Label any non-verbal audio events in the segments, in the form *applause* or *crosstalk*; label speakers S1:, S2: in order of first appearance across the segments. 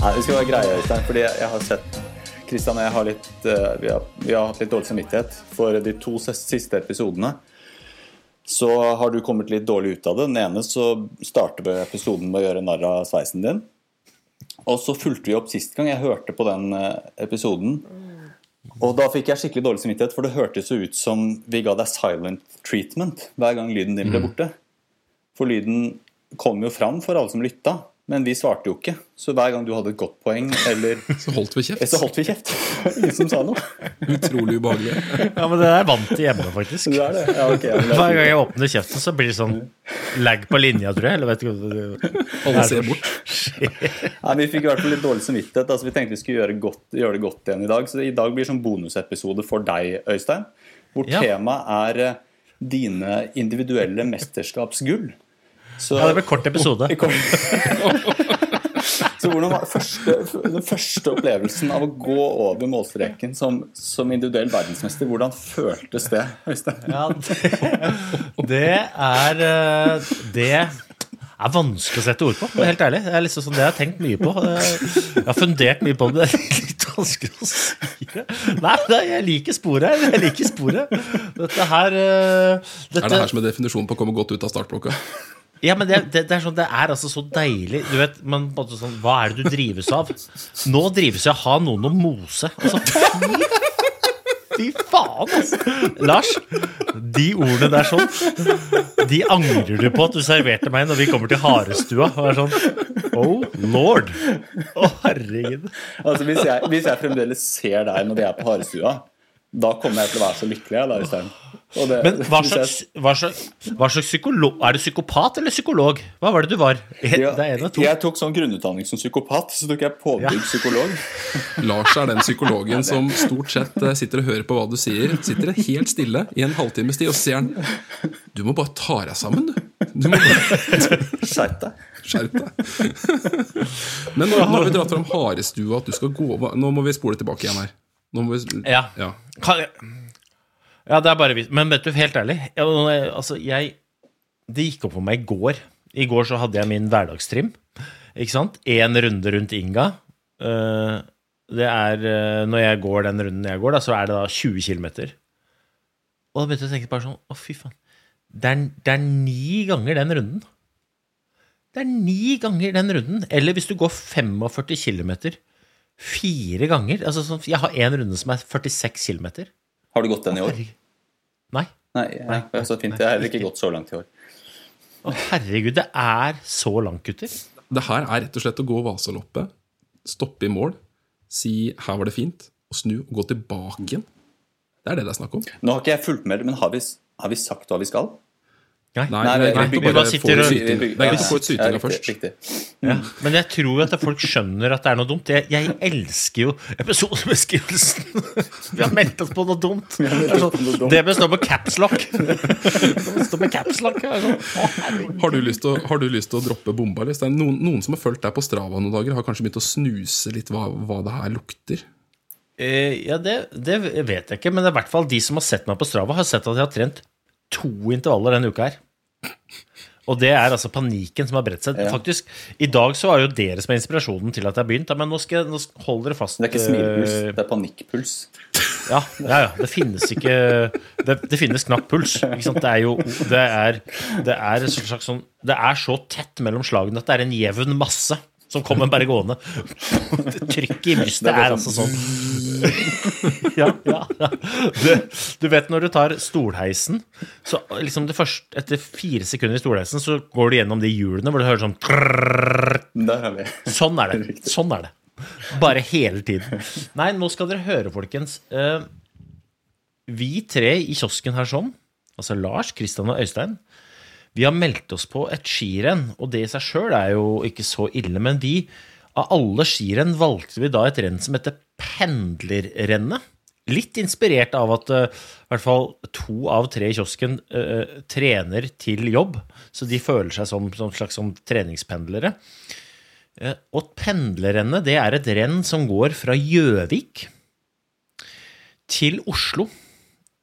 S1: Nei, det skal være greie, Øystein, fordi jeg, har sett Kristian og jeg har litt, eh, vi, har, vi har hatt litt dårlig samvittighet. For de to siste episodene så har du kommet litt dårlig ut av det. Den ene så starter vi episoden med å gjøre narr av sveisen din. Og så fulgte vi opp sist gang jeg hørte på den eh, episoden. Og da fikk jeg skikkelig dårlig samvittighet, for det hørtes jo ut som vi ga deg silent treatment hver gang lyden din ble borte. For lyden kom jo fram for alle som lytta, men vi svarte jo ikke. Så hver gang du hadde et godt poeng, eller *laughs*
S2: Så holdt vi kjeft.
S1: så holdt vi kjeft. *laughs* Ingen som sa noe.
S2: Utrolig ubehagelig.
S3: Ja, men det er vant til hjemme, faktisk.
S1: Det er det? Ja, okay, ja, det er
S3: Hver gang jeg åpner kjeften, så blir det sånn lag på linja, tror jeg. Eller vet ikke
S2: Alle ser bort.
S1: Nei, vi fikk i hvert fall litt dårlig samvittighet. Altså, vi tenkte vi skulle gjøre, godt, gjøre det godt igjen i dag. Så i dag blir det sånn bonusepisode for deg, Øystein. Hvor
S3: Ja.
S1: temaet er eh, dine individuelle mesterskapsgull. Så,
S3: Ja, det ble kort episode. *laughs*
S1: Så hvordan var første, den første opplevelsen av å gå over målstreken som, som individuell verdensmester, hvordan føltes det, Øystein?
S3: Ja, det, det er eh, Det er vanskelig å sette ord på, helt ærlig. Det er liksom sånn, det har jeg tenkt mye på. Jeg har fundert mye på det. Det er litt vanskelig å si det. Nei, nei, jeg liker sporet. Jeg liker sporet. Dette her eh, dette,
S2: Er det her som er definisjonen på å komme godt ut av startblokka?
S3: Ja, men det, det, det er sånn, det er altså så deilig. Du vet, men sånn, Hva er det du drives av? Nå drives jeg av å ha noen å mose. Altså, fy, fy faen, altså! Lars, de ordene der sånn, de angrer du på at du serverte meg når vi kommer til harestua. Og er sånn Oh lord! Å, herregud.
S1: Altså, hvis, jeg, hvis jeg fremdeles ser deg når vi er på harestua, da kommer jeg til å være så lykkelig. jeg, Da, Øystein. Og det-
S3: Men hva slags, hva slags, hva slags psykolog Er du psykopat eller psykolog? Hva var det du var? Det
S1: Ja,
S3: er en av to.
S1: Jeg tok sånn grunnutdanning som psykopat, så tok jeg påbygd psykolog. *laughs*
S2: Lars er den psykologen som stort sett eh, sitter og hører på hva du sier. Sitter helt stille i en halvtimes tid og sier han Du må bare ta deg sammen, du. Du må bare *laughs*
S1: Skjerp deg.
S2: skjerpe deg. *laughs* Men nå, nå har vi dratt fram harestua, at du skal gå Nå må vi spole tilbake igjen her. Nå må vi,
S3: Ja.
S2: ja.
S3: Kan. Ja, det er bare vi. Men vet du, helt ærlig jeg, Altså, jeg Det gikk opp for meg i går. I går så hadde jeg min hverdagstrim. Ikke sant? Én runde rundt Inga. Eh, det er eh, Når jeg går den runden jeg går, da, så er det da 20 km. Og da begynte jeg å tenke bare sånn Å, fy faen. Det er, det er ni ganger den runden. Det er ni ganger den runden. Eller hvis du går 45 km fire ganger. Altså, sånn, jeg har én runde som er 46 km.
S1: Har du gått den i år?
S3: Nei.
S1: Nei, nei, nei så fint. Jeg har heller ikke gått så langt i år.
S3: Å, herregud, det er så langt, gutter.
S2: Det her er rett og slett å gå Vasaloppet, stoppe i mål, si 'her var det fint', og snu og gå tilbake igjen. Det er det det er snakk om.
S1: Nå har ikke jeg fulgt med, men har vi, har vi sagt hva vi skal?
S2: Nei,
S1: Nei, vi-
S2: greit å
S3: bare sitter og-.
S2: Det er greit å få ut
S1: Ja,
S2: sytinga
S1: riktig,
S2: først.
S3: Men jeg tror jo at folk skjønner at det er noe dumt. Jeg, jeg elsker jo episodebeskrivelsen. *laughs* Vi har meldt oss på noe dumt. Det, består *laughs* det bør stå med capslock. Herregud.
S2: Har du, lyst til å, har du lyst til å droppe bomba? Det er noen, noen som har fulgt deg på Strava noen dager, har kanskje begynt å snuse litt hva, hva det her lukter.
S3: Eh, Ja, det, det vet jeg ikke, men det er i hvert fall de som har sett meg på Strava, har sett at jeg har trent to intervaller denne uka her. Og det er altså panikken som har bredt seg. Faktisk, I dag så var jo dere som er inspirasjonen til at jeg har begynt. Men nå skal nå hold dere fast.
S1: Det er ikke smilpuls,
S3: eh,
S1: det er panikkpuls.
S3: Ja, ja, ja. Det finnes ikke Det, det finnes knapt puls. Det er jo Det er, det er, slags sånn, det er så tett mellom slagene at det er en jevn masse som kommer bare gående. Trykket i brystet er altså sånn Ja, *laughs* ja. ja. Du, du vet når du tar stolheisen, så liksom det første, etter fire sekunder i stolheisen, så går du gjennom de hjulene hvor du hører sånn
S1: er.
S3: Sånn er det. Sånn er det. Bare hele tiden. Nei, nå skal dere høre, folkens. Vi tre i kiosken her sånn, altså Lars, Kristian og Øystein, vi har meldt oss på et skirenn, og det i seg sjøl er jo ikke så ille. Men vi, av alle skirenn, valgte vi da et renn som heter Pendlerrennet. Litt inspirert av at uh, i hvert fall to av tre i kiosken uh, trener til jobb. Så de føler seg som, som slags som treningspendlere. Uh, Og pendlerrennet det er et renn som går fra Gjøvik til Oslo.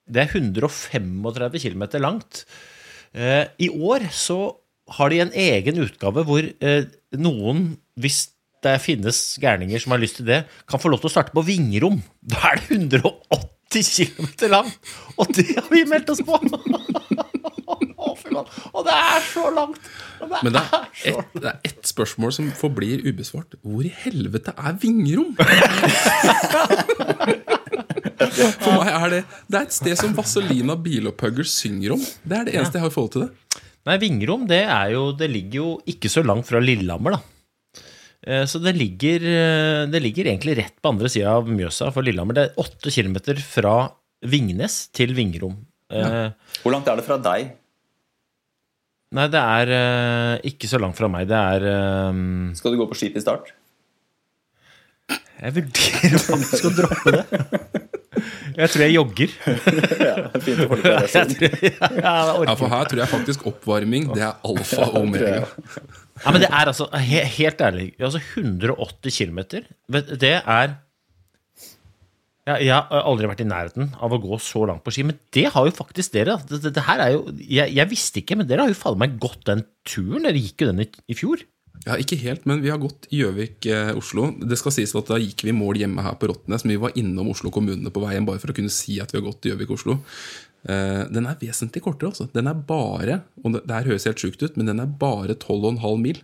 S3: Det er 135 km langt. Eh, I år så har de en egen utgave hvor eh, noen, hvis det finnes gærninger som har lyst til det, kan få lov til å starte på Vingrom. *laughs* Da er det 180 km langt! Og det har vi meldt oss på! *laughs* Og det er så langt! Det
S2: Men det
S3: er
S2: er, ett, et spørsmål som forblir ubesvart. Hvor i helvete er Vingrom? *laughs* For meg er det Det er et sted som Vazelina Bilopphugger synger om. Det er det eneste jeg har i forhold til det.
S3: Nei, Vingrom det, er jo, det ligger jo ikke så langt fra Lillehammer, da. Eh, Så det ligger, eh, det ligger egentlig rett på andre sida av Mjøsa for Lillehammer. Det er åtte kilometer fra Vingnes til Vingrom. Ja.
S1: Hvor langt er det fra deg?
S3: Nei, det er eh, ikke så langt fra meg. Det er eh,
S1: Skal du gå på skip i start?
S3: Jeg vurderer faktisk å droppe det. *laughs* Jeg tror jeg jogger. *laughs*
S1: Ja, fint å holde på. *laughs* *laughs*
S3: Ja, jeg
S2: Ja, For her tror jeg faktisk oppvarming det er alfa og omega.
S3: Ja, men det er altså, helt ærlig, altså 180 km, det er ja, Jeg har aldri vært i nærheten av å gå så langt på ski, men det har jo faktisk dere. Det, det, det her er jo, jeg, jeg visste ikke, men dere har jo fader meg gått den turen. Dere gikk jo den i, i fjor.
S2: Ja, Ikke helt, men vi har gått Gjøvik-Oslo. Det skal sies at Da gikk vi mål hjemme her på Rottnes, men vi var innom Oslo kommune på veien bare for å kunne si at vi har gått Gjøvik-Oslo. Eh, Den er vesentlig kortere. altså. Den er bare og det, her høres helt sjukt ut, men den er bare 12,5 mil.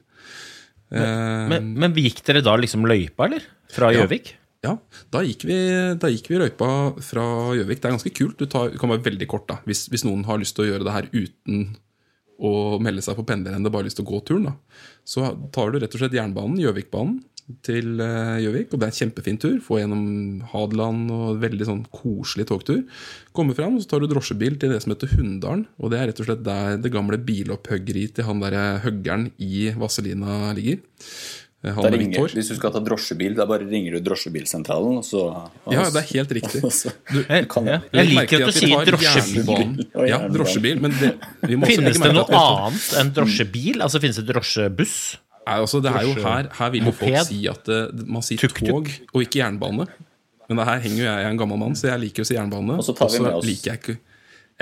S2: Eh,
S3: Men, men gikk dere da liksom løypa, eller? Fra Gjøvik?
S2: Ja, da gikk vi, da gikk vi røypa fra Gjøvik. Det er ganske kult. Du tar, kan være veldig kort da, hvis, hvis noen har lyst til å gjøre det her uten å melde seg på pendlerrennet, bare har lyst til å gå turen. da. Så tar du rett og slett jernbanen, Gjøvikbanen, til eh, Gjøvik. Og det er en kjempefin tur. Få gjennom Hadeland og veldig sånn koselig togtur. Kommer fram, så tar du drosjebil til det som heter Hunndalen. Og det er rett og slett der det gamle bilopphuggeriet til han derre høggeren i Vazelina ligger. Eh,
S1: ringer, hvis du skal ta drosjebil, da bare ringer du drosjebilsentralen, og så
S2: Ja, det er helt riktig. *laughs*
S1: Du,
S3: Jeg,
S1: kan jeg-
S3: jeg liker at du sier drosjebil. *laughs*
S2: Ja, drosjebil, men det, vi må
S3: Finnes det noe annet enn drosjebil? Altså Finnes det drosjebuss?
S2: Nei, altså, det er jo her, her vil jo folk si at man sier tog og ikke jernbane. Men det her henger jo jeg, jeg er en gammel mann, så jeg liker å si jernbane.
S1: Og så tar vi med oss-
S2: liker jeg ikke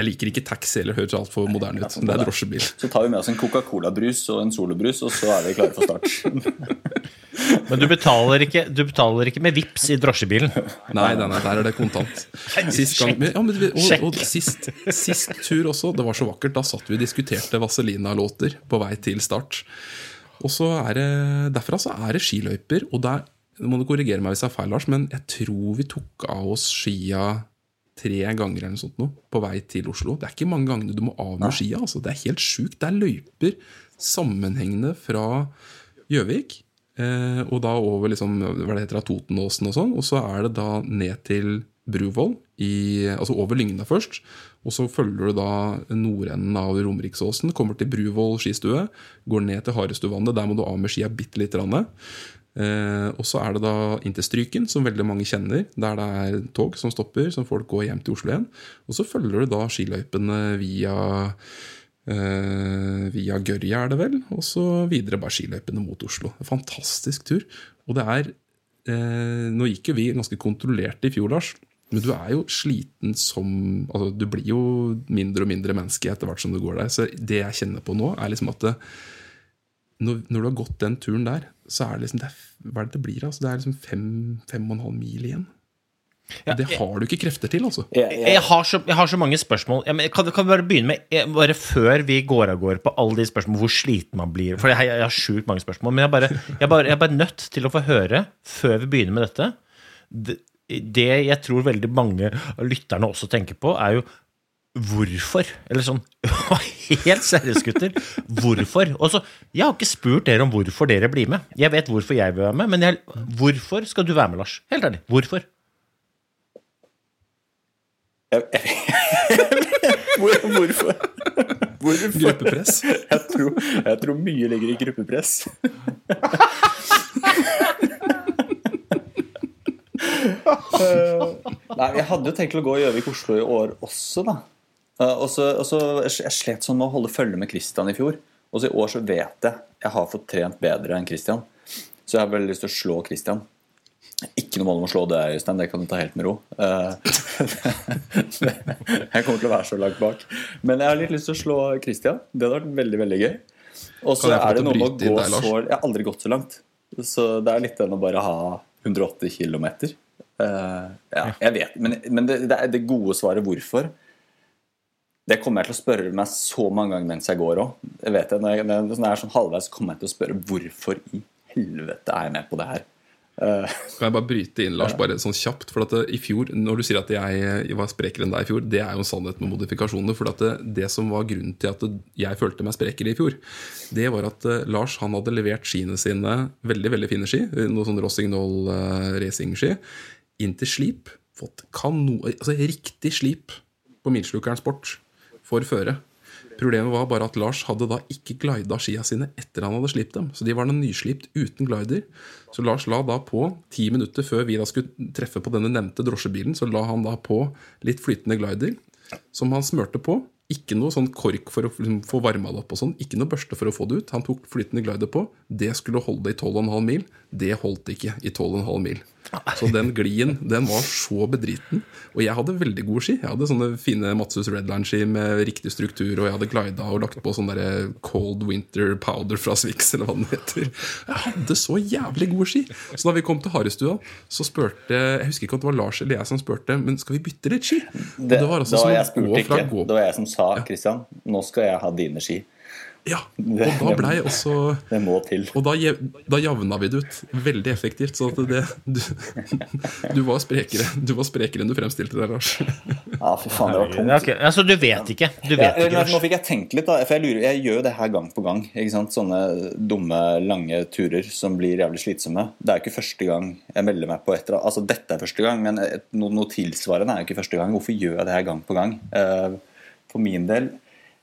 S2: jeg liker ikke taxi eller høres altfor moderne ut. Det er drosjebil.
S1: Så tar vi med oss en Coca-Cola-brus og en Solobrus, og så er vi klare for start. *laughs*
S3: Men du betaler ikke, du betaler ikke med VIPs i drosjebilen.
S2: Nei, nei, nei, der er det kontant. Sist gang, ja, men, og, og sist, sist tur også, det var så vakkert. Da satt vi og diskuterte Vazelina-låter på vei til start. Og så er det, Derfra så er det skiløyper, og der må du korrigere meg hvis jeg er feil, Lars, men jeg tror vi tok av oss skia tre ganger eller noe sånt nå, på vei til Oslo. Det er ikke mange gangene du må av med skia. Altså. Det er helt sjukt. Det er løyper sammenhengende fra Gjøvik, eh, og da over liksom, hva det heter, Totenåsen og sånn, og så er det da ned til Bruvoll, i, altså over Lygna først. Og så følger du da nordenden av Romeriksåsen, kommer til Bruvoll skistue, går ned til Harestuvannet, der må du av med skia bitte lite grann. Eh, og så er det da inn til Stryken, som veldig mange kjenner, der det er tog som stopper, som folk går hjem til Oslo igjen. Og så følger du da skiløypene via eh, via Gørja, er det vel, og så videre bare skiløypene mot Oslo. Fantastisk tur. Og det er eh, Nå gikk jo vi ganske kontrollert i fjor, Lars. Men du er jo sliten som altså Du blir jo mindre og mindre menneske etter hvert som du går der. Så det jeg kjenner på nå, er liksom at det, når, når du har gått den turen der, så er det liksom det er, Hva er det det blir? Altså, det er liksom fem, fem og en halv mil igjen. Det har du ikke krefter til, altså.
S1: Jeg, jeg,
S3: Jeg har, så, jeg har så mange spørsmål. Jeg, men, kan, kan vi bare begynne med eh, Bare før vi går av gårde på alle de spørsmålene hvor sliten man blir For jeg, jeg har sjukt mange spørsmål. Men jeg er bare, jeg, bare, jeg er bare nødt til å få høre, før vi begynner med dette Det, det jeg tror veldig mange av lytterne også tenker på, er jo Hvorfor? Eller sånn *laughs* Helt seriøst, gutter. Hvorfor? Og så, Jeg har ikke spurt dere om hvorfor dere blir med. Jeg vet hvorfor jeg vil være med, men jeg, hvorfor skal du være med, Lars? Helt ærlig. Hvorfor? *laughs*
S1: Hvor, hvorfor? Hvorfor?
S2: Gruppepress.
S1: Jeg tror, jeg tror mye ligger i gruppepress. *laughs* Eh, Nei, jeg hadde jo tenkt å gå Gjøvik-Oslo i år også, da. Eh, Og så, og så Jeg slet sånn med å holde følge med Christian i fjor. Og så i år så vet jeg jeg har fått trent bedre enn Christian. Så jeg har veldig lyst til å slå Christian. Ikke noe mål om å slå deg, Øystein. Det kan du ta helt med ro. Eh, *laughs* jeg kommer til å være så langt bak. Men jeg har litt lyst til å slå Christian. Det hadde vært veldig veldig gøy. Og så er det noe med å gå
S2: deg,
S1: så Jeg har aldri gått så langt. Så det er litt den å bare ha 180 km. ja, jeg vet. Men, men det, det, det gode svaret hvorfor det kommer jeg til å spørre meg så mange ganger mens jeg går òg. Når, jeg- når jeg når jeg er sånn halvveis, kommer jeg til å spørre hvorfor i helvete er jeg med på det her. Uh, *laughs*
S2: Kan jeg bare bryte inn, Lars, bare sånn kjapt? For at det, i fjor, Når du sier at jeg, var sprekere enn deg i fjor, det er jo en sannhet med modifikasjoner. For at det, det som var grunnen til at jeg følte meg sprekere i fjor, det var at eh, Lars han hadde levert skiene sine, veldig veldig fine ski, noe sånn Rossignol uh, racingski, inn til slip. Fått kanon... altså riktig slip på Milslukeren Sport for føre. Problemet var bare at Lars hadde da ikke glida skia sine etter han hadde slipt dem. Så de var da nyslipt uten glider. Så Lars la da på, ti minutter før vi da skulle treffe på denne nevnte drosjebilen, så la han da på litt flytende glider, som han smørte på. Ikke noe sånn kork for å liksom få varma det opp og sånn. Ikke noe børste for å få det ut. Han tok flytende glider på. Det skulle holde i 12,5 mil. Det holdt ikke i 12,5 mil. Så den glien, den var så bedriten. Og jeg hadde veldig gode ski. Jeg hadde sånne fine Matsus Redline-ski med riktig struktur, og jeg hadde glida og lagt på sånn Cold Winter Powder fra Swix, eller hva den heter. Jeg hadde så jævlig gode ski. Så da vi kom til Harestua, så spurte Jeg husker ikke om det var Lars eller jeg som spurte, men skal vi bytte litt ski? Og
S1: det,
S2: det var altså
S1: da
S2: som
S1: jeg spurte ikke. Det var jeg som sa Christian, nå skal jeg ha dine ski.
S2: Ja, og da blei også *laughs*
S1: Det må til.
S2: Og da, da javna vi det ut veldig effektivt. Så at det, du, *laughs* du var sprekere Du var sprekere enn du fremstilte deg, Lars.
S1: Ja, fy faen, det var tungt.
S3: Okay. Altså, du vet ikke. Du
S1: Ja,
S3: ikke,
S1: nå fikk jeg tenkt litt, da. For jeg, lurer, jeg gjør jo det her gang på gang. Ikke sant? Sånne dumme, lange turer som blir jævlig slitsomme. Det er jo ikke første gang jeg melder meg på etter Altså, dette er første gang, men noe, noe tilsvarende er jo ikke første gang. Hvorfor gjør jeg det her gang på gang? Eh, for min del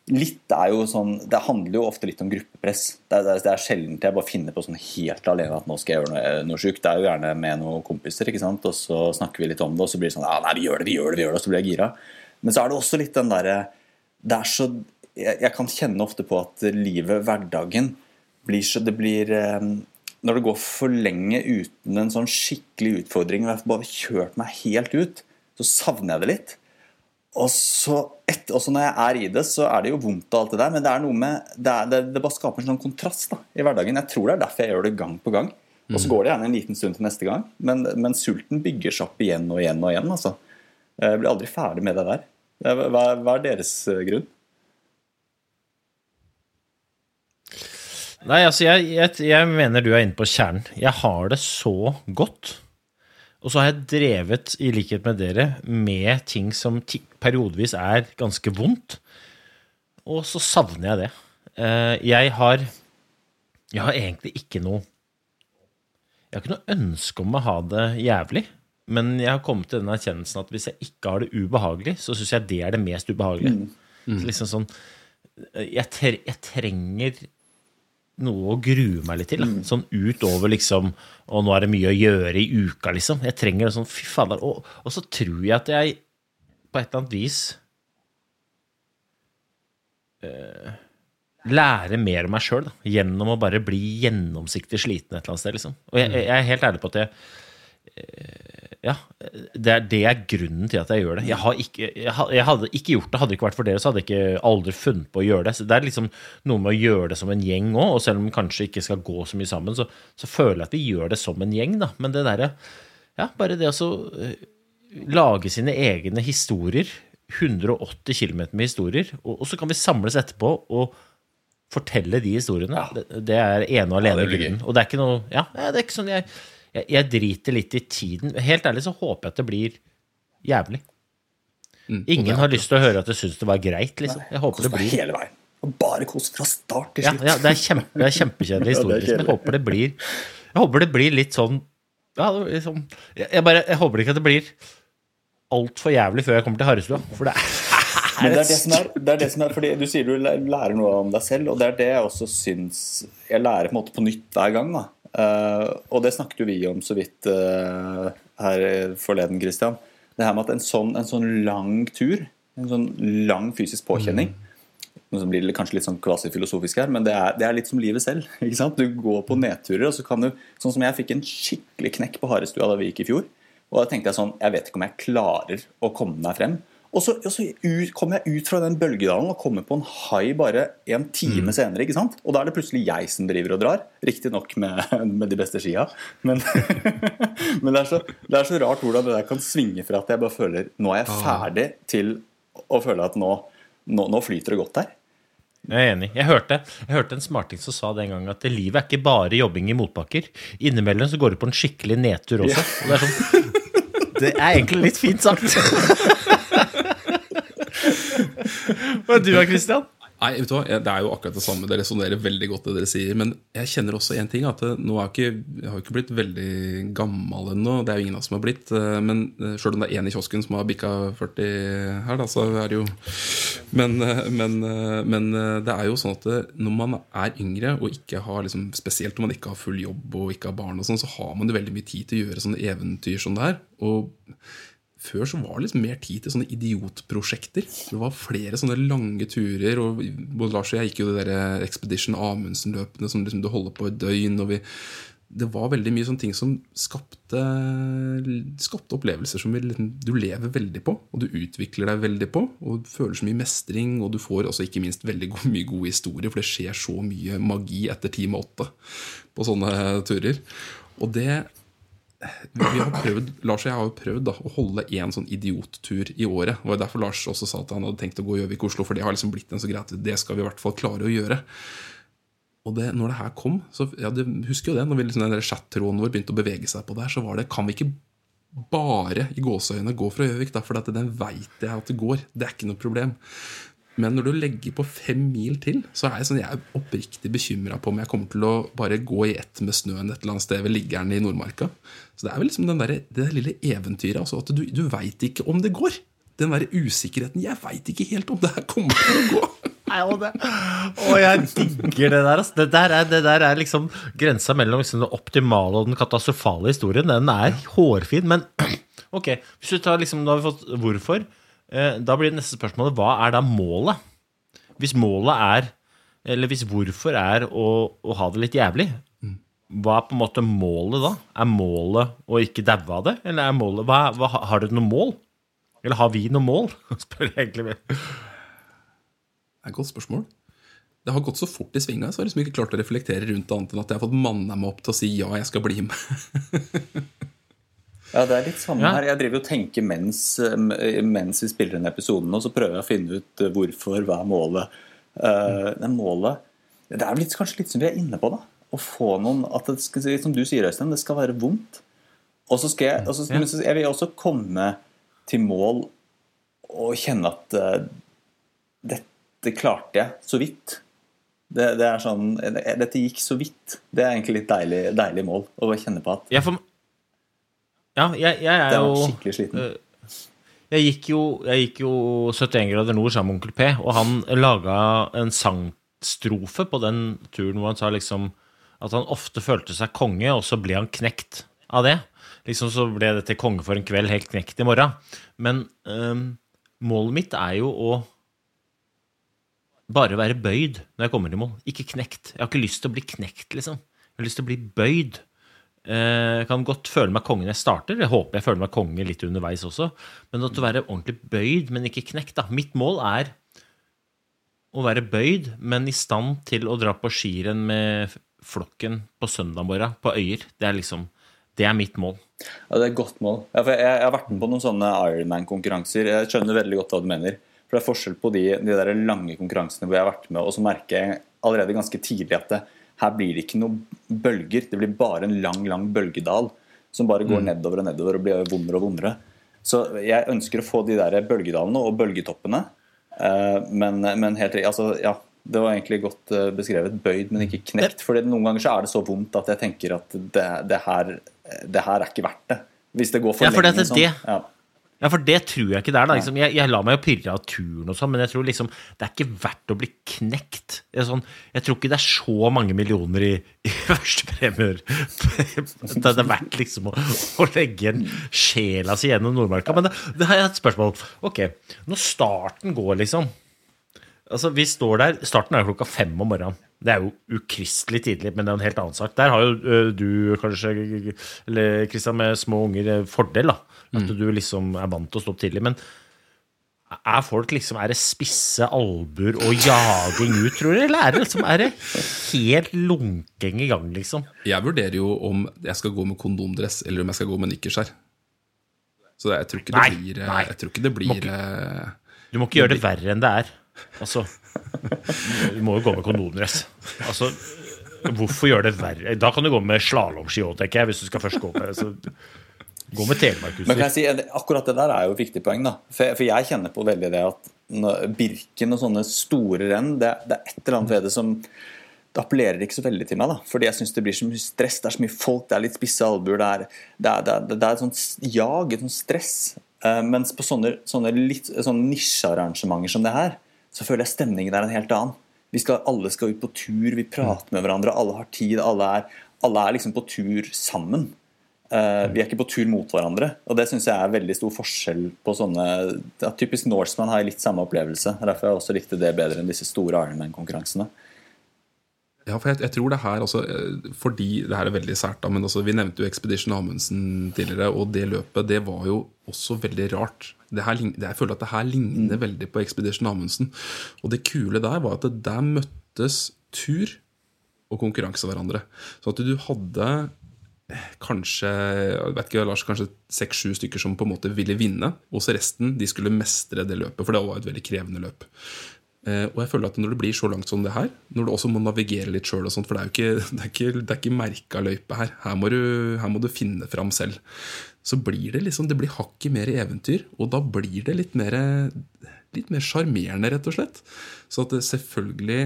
S1: Litt er jo sånn Det handler jo ofte litt om gruppepress. Det er, det er, sjelden jeg bare finner på sånn helt alene at nå skal jeg gjøre noe, noe sjukt. Det er jo gjerne med noen kompiser, ikke sant? og så snakker vi litt om det, og så blir det sånn Ja, nei, vi gjør det, vi gjør det, vi gjør det, og så blir jeg gira. Men så er det også litt den derre Det er så jeg, jeg kan kjenne ofte på at livet, hverdagen, blir så Det blir eh, Når det går for lenge uten en sånn skikkelig utfordring, og jeg har bare kjørt meg helt ut, så savner jeg det litt. Og så et, også når jeg er i det, så er det jo vondt og alt det der, men det er noe med Det, er, det, det bare skaper en sånn kontrast da, i hverdagen. Jeg tror det er derfor jeg gjør det gang på gang. Og så går det gjerne en liten stund til neste gang, men, men sulten bygger seg opp igjen og igjen og igjen. altså. Jeg blir aldri ferdig med det der. Hva, hva er deres eh, grunn?
S3: Nei, altså, jeg, jeg, jeg mener du er inne på kjernen. Jeg har det så godt. Og så har jeg drevet, i likhet med dere, med ting som periodevis er ganske vondt. Og så savner jeg det. Eh, Jeg har Jeg har egentlig ikke noe Jeg har ikke noe ønske om å ha det jævlig. Men jeg har kommet til den erkjennelsen at hvis jeg ikke har det ubehagelig, så syns jeg det er det mest ubehagelige. Så liksom sånn jeg, tre, jeg trenger noe å grue meg litt til. Da. Sånn utover liksom Og nå er det mye å gjøre i uka, liksom. Jeg trenger en sånn Fy fader. Og, og så tror jeg at jeg på et eller annet vis eh, lærer mer om meg sjøl gjennom å bare bli gjennomsiktig sliten et eller annet sted. Liksom. Og jeg, jeg er helt ærlig på at jeg eh, ja, det er, det er grunnen til at jeg gjør det. Jeg, har ikke, jeg, hadde ikke gjort det. Hadde det ikke vært for dere, så hadde jeg ikke aldri funnet på å gjøre det. Så det er liksom noe med å gjøre det som en gjeng òg, og selv om vi kanskje ikke skal gå så mye sammen, så, så føler jeg at vi gjør det som en gjeng, da. Men det derre Ja, bare det å så, øh, lage sine egne historier. 180 km med historier. Og, og så kan vi samles etterpå og fortelle de historiene. Det, det er ene og alene
S2: ja,
S3: grunnen. Og det er ikke noe Ja, det er ikke sånn jeg, jeg, jeg driter litt i tiden. Helt ærlig så håper jeg at det blir jævlig.
S2: Mm,
S3: Ingen har lyst til å høre at jeg syns det var greit, liksom. Jeg håper det blir
S1: hele veien. Og bare kos fra start til slutt.
S3: ja, det er, kjempe, er kjempekjedelig *laughs* historie. liksom. Jeg håper det blir Jeg håper det blir litt sånn ja, liksom, jeg, jeg, bare, jeg håper ikke at det blir altfor jævlig før jeg kommer til Harrestua. For det er, *laughs*
S1: Men det er det som er, det er, det som er fordi Du sier du lærer noe om deg selv, og det er det jeg også syns Jeg lærer på en måte på nytt hver gang. da Eh, Og det snakket jo vi om så vidt uh, her forleden, Christian. Det her med at en sånn, en sånn lang tur, en sånn lang fysisk påkjenning Nå blir det kanskje litt sånn kvasifilosofisk her, men det er, det er litt som livet selv. *laughs* ikke sant? Du går på nedturer, og så kan du Sånn som jeg fikk en skikkelig knekk på Harestua da vi gikk i fjor. Og da tenkte jeg sånn Jeg vet ikke om jeg klarer å komme meg frem. Og så, og så ut, kom jeg ut fra den bølgedalen og kommer på en hai bare en time senere. ikke sant? Og da er det plutselig jeg som driver og drar. Riktignok med, med de beste skia. Men, *laughs* men det, er så, det er så rart hvordan det der kan svinge fra at jeg bare føler Nå er jeg ferdig, til å føle at nå, nå, nå flyter det godt her.
S3: Jeg er enig. Jeg hørte, jeg hørte en smarting som sa den gangen at livet er ikke bare jobbing i motbakker. Innimellom så går du på en skikkelig nedtur også. Og det er sånn *laughs* Det er egentlig litt fint sagt. *laughs* *laughs* Hva er du da, Christian?
S2: Nei, vet du hva, Det er jo akkurat det samme. Det resonnerer veldig godt, det dere sier. Men jeg kjenner også en ting. at nå er ikke, Jeg har ikke blitt veldig gammel ennå. Det er jo ingen av oss som har blitt. eh, Men sjøl om det er én i kiosken som har bikka 40 her, da, så er det jo men, eh, men, eh, men eh, det er jo sånn at når man er yngre og ikke har liksom, Spesielt når man ikke har full jobb og ikke har barn, og sånn, så har man jo veldig mye tid til å gjøre sånne eventyr som det her. Og før så var det liksom mer tid til sånne idiotprosjekter. Det var flere sånne lange turer. og Både Lars og jeg gikk jo det der Expedition Amundsen-løpene som liksom du holder på et døgn. og vi, Det var veldig mye sånne ting som skapte, skapte opplevelser som liksom, du lever veldig på, og du utvikler deg veldig på. Og du føler så mye mestring, og du får også ikke minst veldig god, mye gode historier, for det skjer så mye magi etter time åtte på sånne turer. Og det vi har prøvd, Lars og jeg har jo prøvd da, å holde én sånn idiottur i året. Det var derfor Lars også sa at han hadde tenkt å gå Gjøvik-Oslo, for det har liksom blitt en så greit Det skal vi i hvert fall klare å gjøre. Og det, når det her kom, så ja, du husker jo det, når vi liksom, den chat-tråden vår begynte å bevege seg på der, så var det Kan vi ikke bare i gåseøyne gå fra Gjøvik, da? For den veit jeg at det går. Det er ikke noe problem. Men når du legger på fem mil til, så er jeg, sånn, jeg er oppriktig bekymra på om jeg kommer til å bare gå i ett med snøen et eller annet sted ved liggeren i Nordmarka. Så det er vel liksom den der, det der lille eventyret. Altså at du, du veit ikke om det går. Den derre usikkerheten. Jeg veit ikke helt om det her kommer til å gå. *laughs*
S3: Nei, og det. og, jeg digger det der. Altså. Det der er, det der er liksom grensa mellom liksom den optimale og den katastrofale historien. Den er hårfin. Men *clears throat* ok, hvis du tar liksom, nå har vi fått hvorfor. Eh, da blir det neste spørsmålet hva er da målet? Hvis målet er, eller hvis hvorfor er å, å ha det litt jævlig, hva er på en måte målet da? Er målet å ikke daue av det? Eller er målet, hva, hva, Har du noe mål? Eller har vi noe mål? *laughs* Spør jeg egentlig.
S2: Det er et godt spørsmål. Det har gått så fort i svinga, så jeg har liksom ikke klart å reflektere rundt det annet enn at jeg har fått manna meg opp til å si ja, jeg skal bli med. *laughs*
S1: Ja, det er litt samme
S3: Ja.
S1: her. Jeg driver og tenker mens, eh, mens vi spiller denne episoden, og så prøver jeg å finne ut eh, hvorfor, hva er målet. Uh, det er målet Det er litt, kanskje litt som vi er inne på, da. Å få noen At det skal, som du sier, Øystein, det skal være vondt. Og så skal jeg, også,
S3: Ja.
S1: men så- jeg vil også komme til mål og kjenne at uh, dette klarte jeg så vidt. Det, det er sånn, Dette gikk så vidt. Det er egentlig litt deilig, deilig mål å kjenne på at
S3: Ja, for, ja jeg, jeg er jo
S1: skikkelig sliten.
S3: eh, Jeg gikk jo, jeg gikk jo 71 grader nord sammen med onkel P, og han laga en sangstrofe på den turen hvor han sa liksom at han ofte følte seg konge, og så ble han knekt av det. Liksom så ble det til konge for en kveld, helt knekt i morgen. Men ehm, målet mitt er jo å bare være bøyd når jeg kommer i mål. Ikke knekt. Jeg har ikke lyst til å bli knekt, liksom. Jeg har lyst til å bli bøyd. Eh, Jeg kan godt føle meg konge når jeg starter. Jeg håper jeg føler meg konge litt underveis også. Men at å være ordentlig bøyd, men ikke knekt. da. Mitt mål er å være bøyd, men i stand til å dra på skirenn med flokken på søndag morgen på Øyer. Det er liksom Det er mitt mål.
S1: Ja, Det er et godt mål. Ja, jeg, jeg har vært med på noen sånne Ironman-konkurranser. Jeg skjønner veldig godt hva du mener. For det er forskjell på de, de der lange konkurransene hvor jeg har vært med, og så merker jeg allerede ganske tidlig at det, her blir det ikke noen bølger. Det blir bare en lang, lang bølgedal som bare går nedover og nedover og blir vondere og vondere. Så jeg ønsker å få de der bølgedalene og bølgetoppene. Eh, Men, men helt altså, ja, det var egentlig godt eh, beskrevet. Bøyd, men ikke knekt. For noen ganger så er det så vondt at jeg tenker at det, det, her, det her er ikke verdt det. Hvis det går for
S3: Ja, for det
S1: lenge
S3: Det,
S1: sånn. Ja.
S3: Ja, for det tror jeg ikke det er. da liksom, jeg, jeg lar meg jo pirre av turen og sånn, men jeg tror liksom det er ikke verdt å bli knekt. Jeg, sånn, jeg tror ikke det er så mange millioner i, i *laughs* førstepremier. det er verdt liksom å, å legge en sjela si gjennom Nordmarka. Men det, det har jeg et spørsmål. Ok, når starten går, liksom Altså, vi står der, Starten er klokka fem om morgenen. Det er jo ukristelig tidlig, men det er en helt annen sak. Der har jo du kanskje, eller Kristian med små unger, eh, fordel. da, At du liksom er vant til å stå opp tidlig. Men er folk liksom, er det spisse albuer og jaging ut, tror du? Eller er det liksom, er det helt lunkeng i gang, liksom?
S2: Jeg vurderer jo om jeg skal gå med kondomdress eller om jeg skal gå med nikkers her. Så jeg tror ikke det blir,
S3: nei.
S2: jeg tror ikke det
S3: Må ikke-
S2: eh,
S3: Du må ikke gjøre det verre enn det er. Altså, du må jo gå med kondomdress. Altså, hvorfor gjøre det verre? Da kan du gå med slalåmski òg, tenker jeg, hvis du skal først gå med så, Gå med telemarkutstyr.
S1: si, akkurat det der er jo et viktig poeng. da. For, for jeg kjenner på veldig det at Birken og sånne store renn, det, det er et eller annet ved det som det appellerer ikke så veldig til meg. da, Fordi jeg syns det blir så mye stress, det er så mye folk, det er litt spisse albuer. Det det det er et sånt jag, et sånt stress. Uh, mens på sånne, sånne, litt, sånne nisjearrangementer som det her, så føler jeg stemningen er en helt annen. Skal, alle skal ut på tur, vi prater med hverandre, alle har tid. Alle er, alle er liksom på tur sammen. Uh, vi er ikke på tur mot hverandre. Og det syns jeg er veldig stor forskjell på sånne ja, Typisk Norseman har litt samme opplevelse. Derfor har jeg også likte det bedre enn disse store Ironman-konkurransene.
S2: Ja, for jeg, jeg tror det her også eh, Fordi det her er veldig sært, da, men også, vi nevnte jo Expedition Amundsen tidligere, og det løpet det var jo også veldig rart. Det her, det, jeg føler at det her ligner veldig på Expedition Amundsen. Og det kule der var at det der møttes tur og konkurranse hverandre. Så at du hadde eh, kanskje jeg vet ikke, Lars, kanskje seks-sju stykker som på en måte ville vinne, og så resten de skulle mestre det løpet, for det var et veldig krevende løp. Eh, og jeg føler at når det blir så langt som det her, når du også må navigere litt sjøl, for det er jo ikke, *laughs* det ikke, ikke merka løype her. Her må, du, her må du finne fram selv. Så blir det liksom, det blir hakket mer eventyr, og da blir det litt mer litt mer sjarmerende, rett og slett. Så at selvfølgelig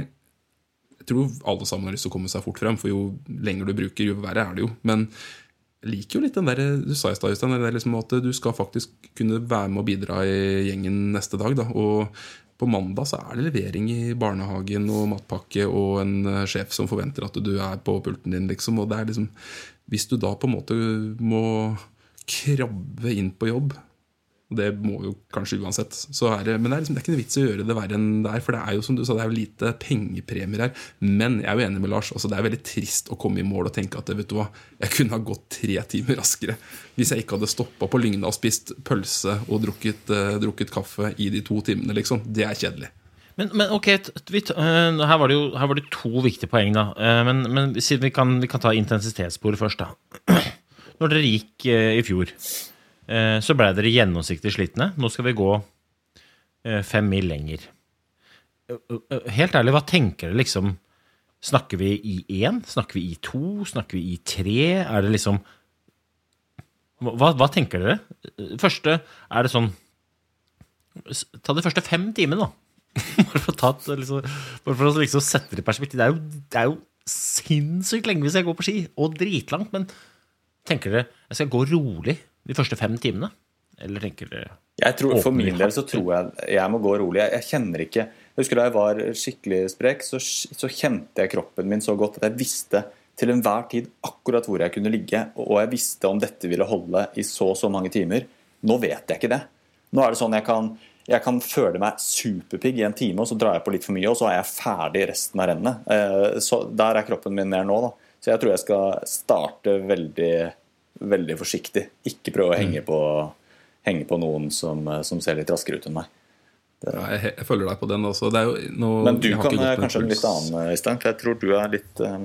S2: Jeg tror alle sammen har lyst til å komme seg fort frem, for jo lenger du bruker, jo verre er det jo. Men jeg liker jo litt den der du sa i stad, Øystein, liksom at du skal faktisk kunne være med og bidra i gjengen neste dag. Da. Og på mandag så er det levering i barnehagen og matpakke og en eh, sjef som forventer at du er på pulten din, liksom. Og det er liksom Hvis du da på en måte må krabbe inn på jobb det må jo kanskje uansett. Er det, men det er, liksom, det er ikke noe vits i å gjøre det verre enn det er. For det er jo som du sa, det er jo lite pengepremier her. Men jeg er jo enig med Lars. altså Det er veldig trist å komme i mål og tenke at vet du hva, jeg kunne ha gått tre timer raskere hvis jeg ikke hadde stoppa på Lygna og spist pølse og drukket, uh, drukket kaffe i de to timene. liksom. Det er kjedelig.
S3: Men, men ok, øh, her, var jo, her var det to viktige poeng, da. Eh, Men, men vi kan, vi kan ta intensitetssporet først, da. *clears throat* Når dere gikk eh, i fjor, eh, så ble dere gjennomsiktig slitne. Nå skal vi gå eh, fem mil lenger. Ø, Helt ærlig, hva tenker dere liksom Snakker vi i én? Snakker vi i to? Snakker vi i tre? Er det liksom Hva, hva tenker dere? Første, er det sånn Ta de første fem timene, da. *laughs* Bare for tatt, ta liksom, bare for å liksom sette det i perspektiv. Det er, jo, det er jo sinnssykt lenge hvis jeg går på ski, og dritlangt. Men tenker dere jeg skal gå rolig de første fem timene? Eller tenker dere
S1: tror, For min del så tror jeg jeg må gå rolig. Jeg, jeg kjenner ikke Jeg husker da jeg var skikkelig sprek, så, så kjente jeg kroppen min så godt at jeg visste til enhver tid akkurat hvor jeg kunne ligge, og jeg visste om dette ville holde i så og så mange timer. Nå vet jeg ikke det. Nå er det sånn jeg kan, jeg kan føle meg superpigg i en time, og så drar jeg på litt for mye, og så er jeg ferdig resten av rennet. Eh, Så Der er kroppen min mer nå. da. Så jeg tror jeg skal starte veldig, veldig forsiktig. Ikke prøve å henge på, henge på noen som, som ser litt raskere ut enn meg.
S2: Ja, jeg, jeg følger deg på den også. Det nå,
S1: Men du kan
S2: gått
S1: kanskje en litt annen, Øystein, for jeg tror du er litt eh,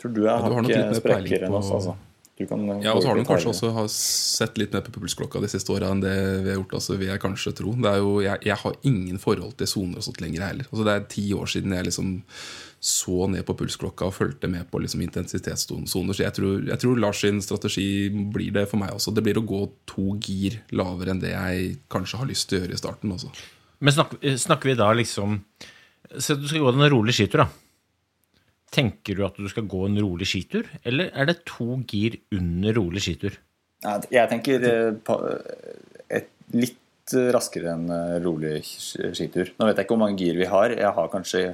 S1: tror du er hakket sprekere enn oss. altså. Du kan eh,
S2: Ja, og så har du kanskje også har sett litt mer på pulsklokka de siste åra enn det vi har gjort. Altså, vil jeg kanskje tro. Det jo, jeg, jeg har ingen forhold til soner og sånt lenger heller. Altså, det er ti år siden jeg liksom så ned på pulsklokka og fulgte med på liksom intensitetssoner. Så jeg tror, jeg tror Lars sin strategi blir det for meg også. Det blir å gå to gir lavere enn det jeg kanskje har lyst til å gjøre i starten. Også.
S3: Men snakker, snakker vi da liksom Se du skal gå en rolig skitur, da. Tenker du at du skal gå en rolig skitur, eller er det to gir under rolig skitur?
S1: Jeg tenker eh, på- et, litt raskere enn eh, rolig skitur. Nå vet jeg ikke hvor mange gir vi har. Jeg har kanskje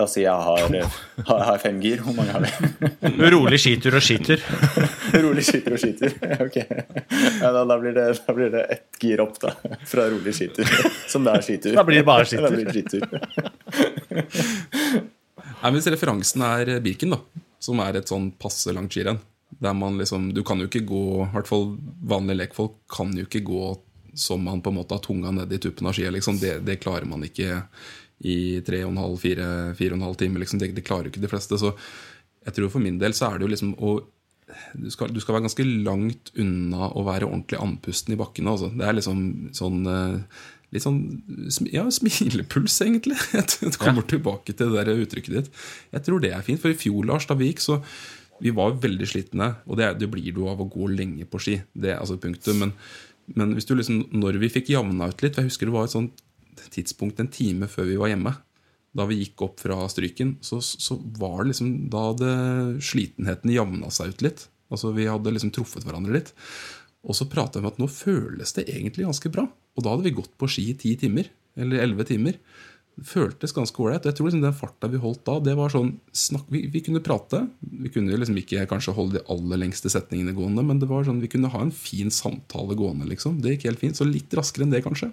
S1: La oss si jeg har, eh, har, har fem gir. Hvor mange har vi?
S3: Rolig skitur og skitur. *laughs*
S1: rolig skitur og skitur. *laughs* Ok. Ja, da, da, blir det, da blir det ett gir opp, da. Fra rolig skitur. Som det er skitur.
S3: Da blir det bare skitur. *laughs*
S1: Da blir det skitur.
S2: Nei, Hvis referansen er Birken, da, som er et sånn passe langt skirenn der man liksom, Du kan jo ikke gå I hvert fall vanlige lekfolk kan jo ikke gå som man på en måte har tunga nedi tuppen av skia. Liksom. Det, det klarer man ikke i 3,5-4,5 timer. Liksom. Det, det klarer jo ikke de fleste. Så jeg tror for min del så er det jo liksom å du skal, du skal være ganske langt unna å være ordentlig andpusten i bakkene. Altså. Det er liksom sånn eh, Litt sånn ja, smilepuls, egentlig. *laughs* Jeg kommer tilbake til det der uttrykket ditt. Jeg tror det er fint. For i fjor, Lars, da vi gikk, så vi var veldig slitne. Og det, det blir du av å gå lenge på ski. Det er altså punktum. Men, men hvis du liksom, når vi fikk javna ut litt for Jeg husker det var et sånt tidspunkt en time før vi var hjemme. Da vi gikk opp fra Stryken, så, så var det liksom Da hadde slitenheten javna seg ut litt. Altså Vi hadde liksom truffet hverandre litt. Og så prata vi om at nå føles det egentlig ganske bra. Og da hadde vi gått på ski i ti timer. Eller elleve timer. Det føltes ganske ålreit. Jeg tror liksom den farta vi holdt da, det var sånn snakk, vi, vi kunne prate. Vi kunne liksom ikke kanskje holde de aller lengste setningene gående, men det var sånn, vi kunne ha en fin samtale gående. liksom. Det gikk helt fint. Så litt raskere enn det, kanskje.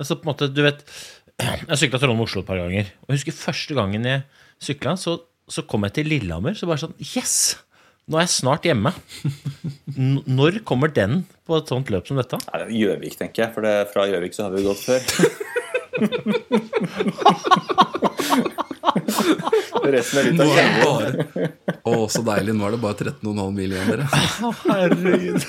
S3: Altså på en måte, du vet *clears throat* Jeg sykla Trondheim-Oslo et par ganger. Og jeg husker første gangen jeg sykla, så, så kom jeg til Lillehammer. Så bare sånn Yes! Nå er jeg snart hjemme. *laughs* N når kommer den på et sånt løp som dette?
S1: Gjøvik, tenker jeg. For det, fra Gjøvik så har vi jo gått før. *laughs* Resten er litt av
S2: bare Å, så deilig. Nå er det bare 13,5 mil igjen, dere.
S3: Herregud.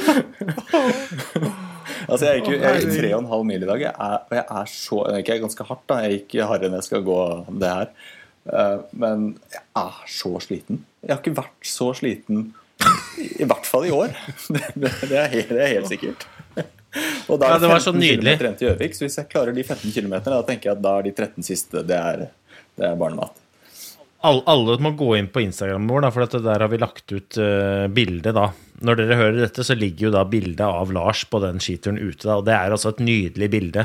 S3: *laughs*
S1: Altså, jeg gikk jo jeg gikk tre og en halv mil i dag, jeg er, og jeg er så Jeg gikk ganske hardt, da. Jeg gikk hardere enn jeg skal gå det her. Eh, Men jeg er så sliten. Jeg har ikke vært så sliten i hvert fall i år. *laughs* Det, det, det, er, helt, det er helt sikkert. Og da er
S3: det
S1: det
S3: var så nydelig.
S1: til Gjøvik, så hvis jeg klarer de 15 km, da tenker jeg at da er de 13 siste det er, det er barnemat.
S3: Alle, alle må gå inn på Instagram vår, da, for at der har vi lagt ut uh, bilde. da. Når dere hører dette, så ligger jo da bildet av Lars på den skituren ute. da, og Det er altså et nydelig bilde.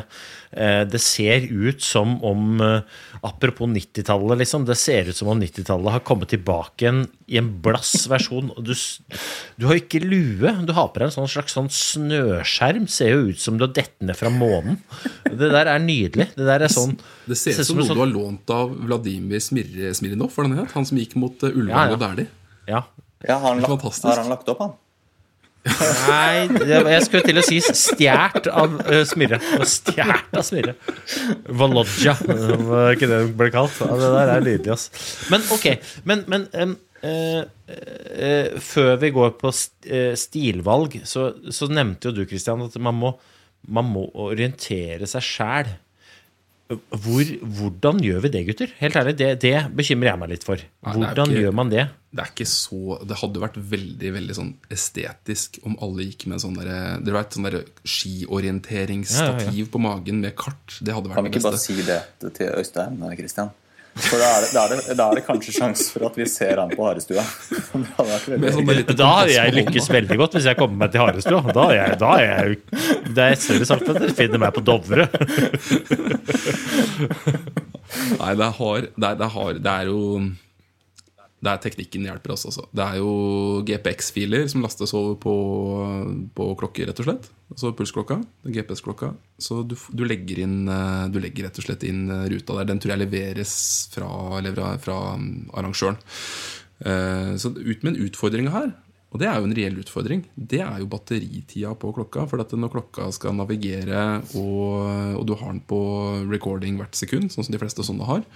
S3: Eh, det ser ut som om eh, Apropos 90-tallet, liksom. Det ser ut som om 90-tallet har kommet tilbake igjen i en blass versjon. og Du, du har jo ikke lue. Du har på deg en sånn slags sånn snøskjerm. Ser jo ut som du har dett ned fra månen. Det der er nydelig. Det der er sånn
S2: Det ser ut som
S3: som
S2: noe
S3: sånn-
S2: du har lånt av Vladimir Smir- Smirnov, var det han het? Han som gikk mot uh, Ulvang
S3: Ja, ja.
S2: og Dæhlie.
S3: Ja.
S1: Ja, har, han lagt, har han lagt opp, han?
S3: Nei, det- jeg skulle til å si stjålet av uh, Smirre. Stjålet av Smirre. Valodja, var ikke det det ble kalt. Ja, det der er nydelig, ass. Men ok, men, men um, uh, uh, før vi går på eh, stilvalg, så, så nevnte jo du, Christian, at man må, man må orientere seg sjæl. Hvor, hvordan gjør vi det, gutter? Helt ærlig, det, det bekymrer jeg meg litt for.
S2: Nei,
S3: Hvordan
S2: ikke-
S3: gjør man det?
S2: Det er ikke så Det hadde vært veldig veldig sånn estetisk om alle gikk med sånn Dere vet sånn ja. skiorienteringsstativ på magen med kart. Det hadde vært
S1: Kan vi
S2: det
S1: ikke bare si det til Øystein Kristian? For da er, det, da, er det, da er det kanskje sjanse for at vi ser han på harestua. *laughs* Hadde
S2: sånn
S3: Da har jeg lykkes veldig godt hvis jeg kommer meg til Harestua. Da er jeg, da er jeg Det er større sagt at dere finner meg på Dovre.
S2: Nei, det er, hard, det, er, det, er hard, det er jo Det er teknikken hjelper oss, altså. Det er jo GPX-filer som lastes over på, på klokker, rett og slett. Altså pulsklokka. GPS-klokka. Så du, du, legger inn, eh, du legger rett og slett inn eh, ruta der. Den tror jeg leveres fra, levera, fra mm, arrangøren. Eh, Så ut med en utfordring her. Og det er jo en reell utfordring. Det er jo batteritida på klokka. For når klokka skal navigere, og, og du har den på recording hvert sekund, sånn som de fleste sånne har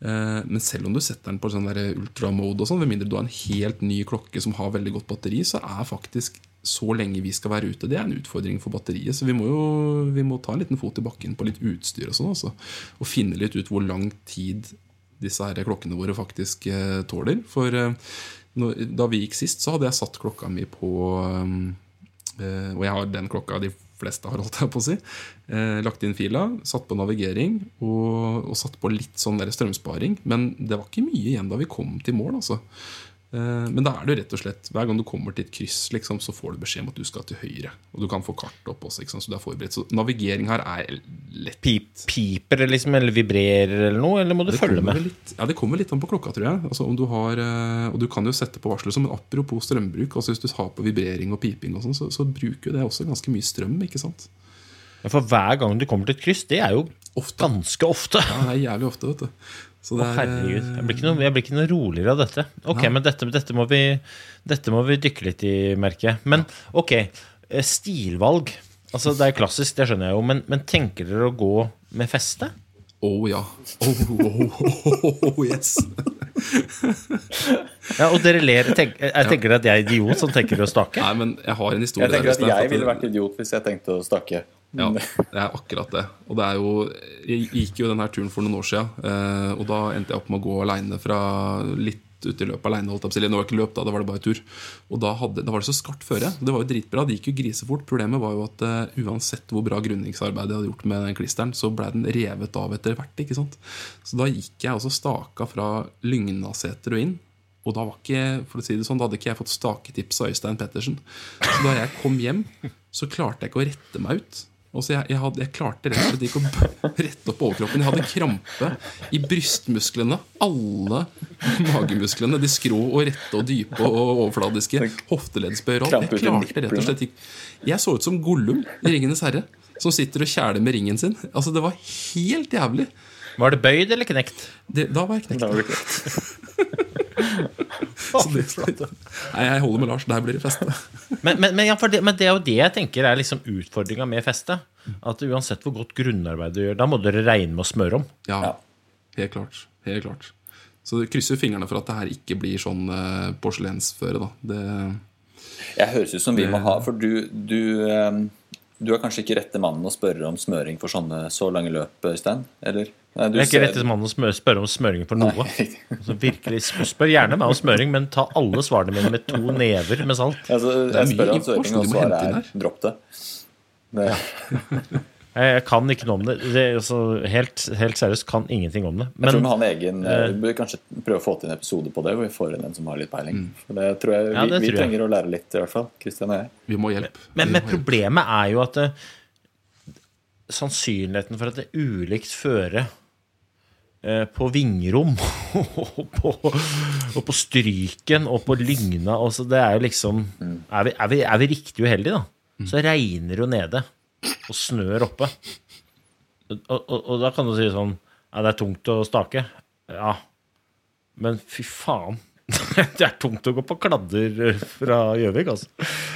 S2: Men selv om du setter den på sånn ultramode, og sånn, med mindre du har en helt ny klokke som har veldig godt batteri, så er faktisk så lenge vi skal være ute, det er en utfordring for batteriet. Så vi må jo vi må ta en liten fot i bakken på litt utstyr og sånn. Altså, og finne litt ut hvor lang tid disse her klokkene våre faktisk eh, tåler. For eh, da vi gikk sist, så hadde jeg satt klokka mi på eh, Og jeg har den klokka de fleste har, holdt jeg på å si. Eh, lagt inn fila, satt på navigering og, og satt på litt sånn der strømsparing. Men det var ikke mye igjen da vi kom til mål, altså. Eh, Men da er det jo rett og slett Hver gang du kommer til et kryss, liksom, så får du beskjed om at du skal til høyre. Og du kan få kart opp også, sant? så du er forberedt. Så navigering her er lett.
S3: Pip, piper det liksom, eller vibrerer eller noe, eller må du
S2: Det
S3: følge med?
S2: Litt, ja, det kommer litt an på klokka, tror jeg. Altså, om du har, eh, og du kan jo sette på varsler som en apropos strømbruk. Altså Hvis du har på vibrering og piping, og sånn, så, så bruker det også ganske mye strøm. ikke sant?
S3: Ja, For hver gang du kommer til et kryss, det er jo
S2: Ofte.
S3: ganske ofte.
S2: Ja, det er jævlig ofte, vet du. Så det er,
S3: herregud. Jeg blir, ikke noe, jeg blir ikke noe roligere av dette. Ok, men dette, dette, må vi, dette må vi dykke litt i, merker jeg. Men ok, eh, stilvalg. Altså, Det er klassisk, det skjønner jeg jo, men, men tenker dere å gå med feste?
S2: Oh ja. Oh, oh, oh, oh, yes.
S3: Ja, Og dere ler. Tenk, jeg tenker at jeg er idiot som tenker å stake?
S2: Nei, men jeg har en historie
S1: Jeg tenker
S2: der,
S1: at jeg ville vært idiot hvis jeg tenkte å stakke.
S2: Ja, det er akkurat det. Og det er jo Jeg gikk jo denne turen for noen år siden, eh, og da endte jeg opp med å gå aleine fra litt ut i løpet aleine. Det var ikke løp, da, da var det bare tur. Og da, hadde, da var det så skarpt føre. Det var jo dritbra. Det gikk jo grisefort. Problemet var jo at uh, uansett hvor bra grunningsarbeid jeg hadde gjort med den klisteren, så ble den revet av etter hvert. ikke sant? Så da gikk jeg også staka fra Lygnaseter og inn. Og da var ikke, for å si det sånn, da hadde ikke jeg fått staketips av Øystein Pettersen. Så da jeg kom hjem, så klarte jeg ikke å rette meg ut. Og så jeg, jeg, hadde, jeg klarte rett og slett ikke å rette opp overkroppen. Jeg hadde krampe i brystmusklene. Alle magemusklene. De skrå og rette og dype og overfladiske. Hofteleddsbøyer og alt. Jeg klarte rett og slett ikke Jeg så ut som Gollum i Ringenes herre, som sitter og kjæler med ringen sin. Altså, det var helt jævlig.
S3: Var det bøyd eller knekt?
S2: Det, da var jeg knekt.
S1: Da var det klart. *laughs* *laughs*
S2: Det, nei, jeg holder med Lars. Der blir det feste.
S3: Men, men, men, ja, for det, men det er jo det jeg tenker er liksom utfordringa med feste. At uansett hvor godt grunnarbeid du gjør, da må dere regne med å smøre om.
S2: Ja,
S1: Ja.
S2: helt klart. Helt klart. Så krysser fingrene for at det her ikke blir sånn uh, porselensføre, da. Det,
S1: Jeg høres ut som vi må ha For du, du, um, du er kanskje ikke rette mannen å spørre om smøring for sånne så lange løp, Øystein? Eller? Nei, du
S3: Jeg er ikke
S1: rette
S3: rett mann å spørre om smøring for noe. *laughs* Altså, virkelig, Spør gjerne meg om smøring, men ta alle svarene mine med to never med salt.
S1: Altså, jeg spør om smøring, og svaret er dropp det. det.
S3: Jeg, jeg kan ikke noe om det. det altså, helt, helt seriøst kan ingenting om det.
S1: Jeg tror vi har en egen eh, Vi bør kanskje prøve å få til en episode på det, hvor vi får inn en som har litt peiling. For det tror jeg,
S3: Ja,
S1: vi,
S3: det
S1: vi
S3: tror jeg.
S1: trenger å lære litt, i hvert fall. Kristian og jeg.
S2: vi må hjelpe.
S3: Men, men problemet er jo at det, sannsynligheten for at det er ulikt føre eh, på vingrom *laughs* og på, og på Stryken og på Lygna altså Det er jo liksom Er vi, er vi, er vi riktig uheldige, da, så regner det jo nede og snør oppe. Og, og, og da kan du si sånn Ja, det er tungt å stake. Ja. Men fy faen. *laughs* Det er tungt å gå på kladder fra Gjøvik, altså.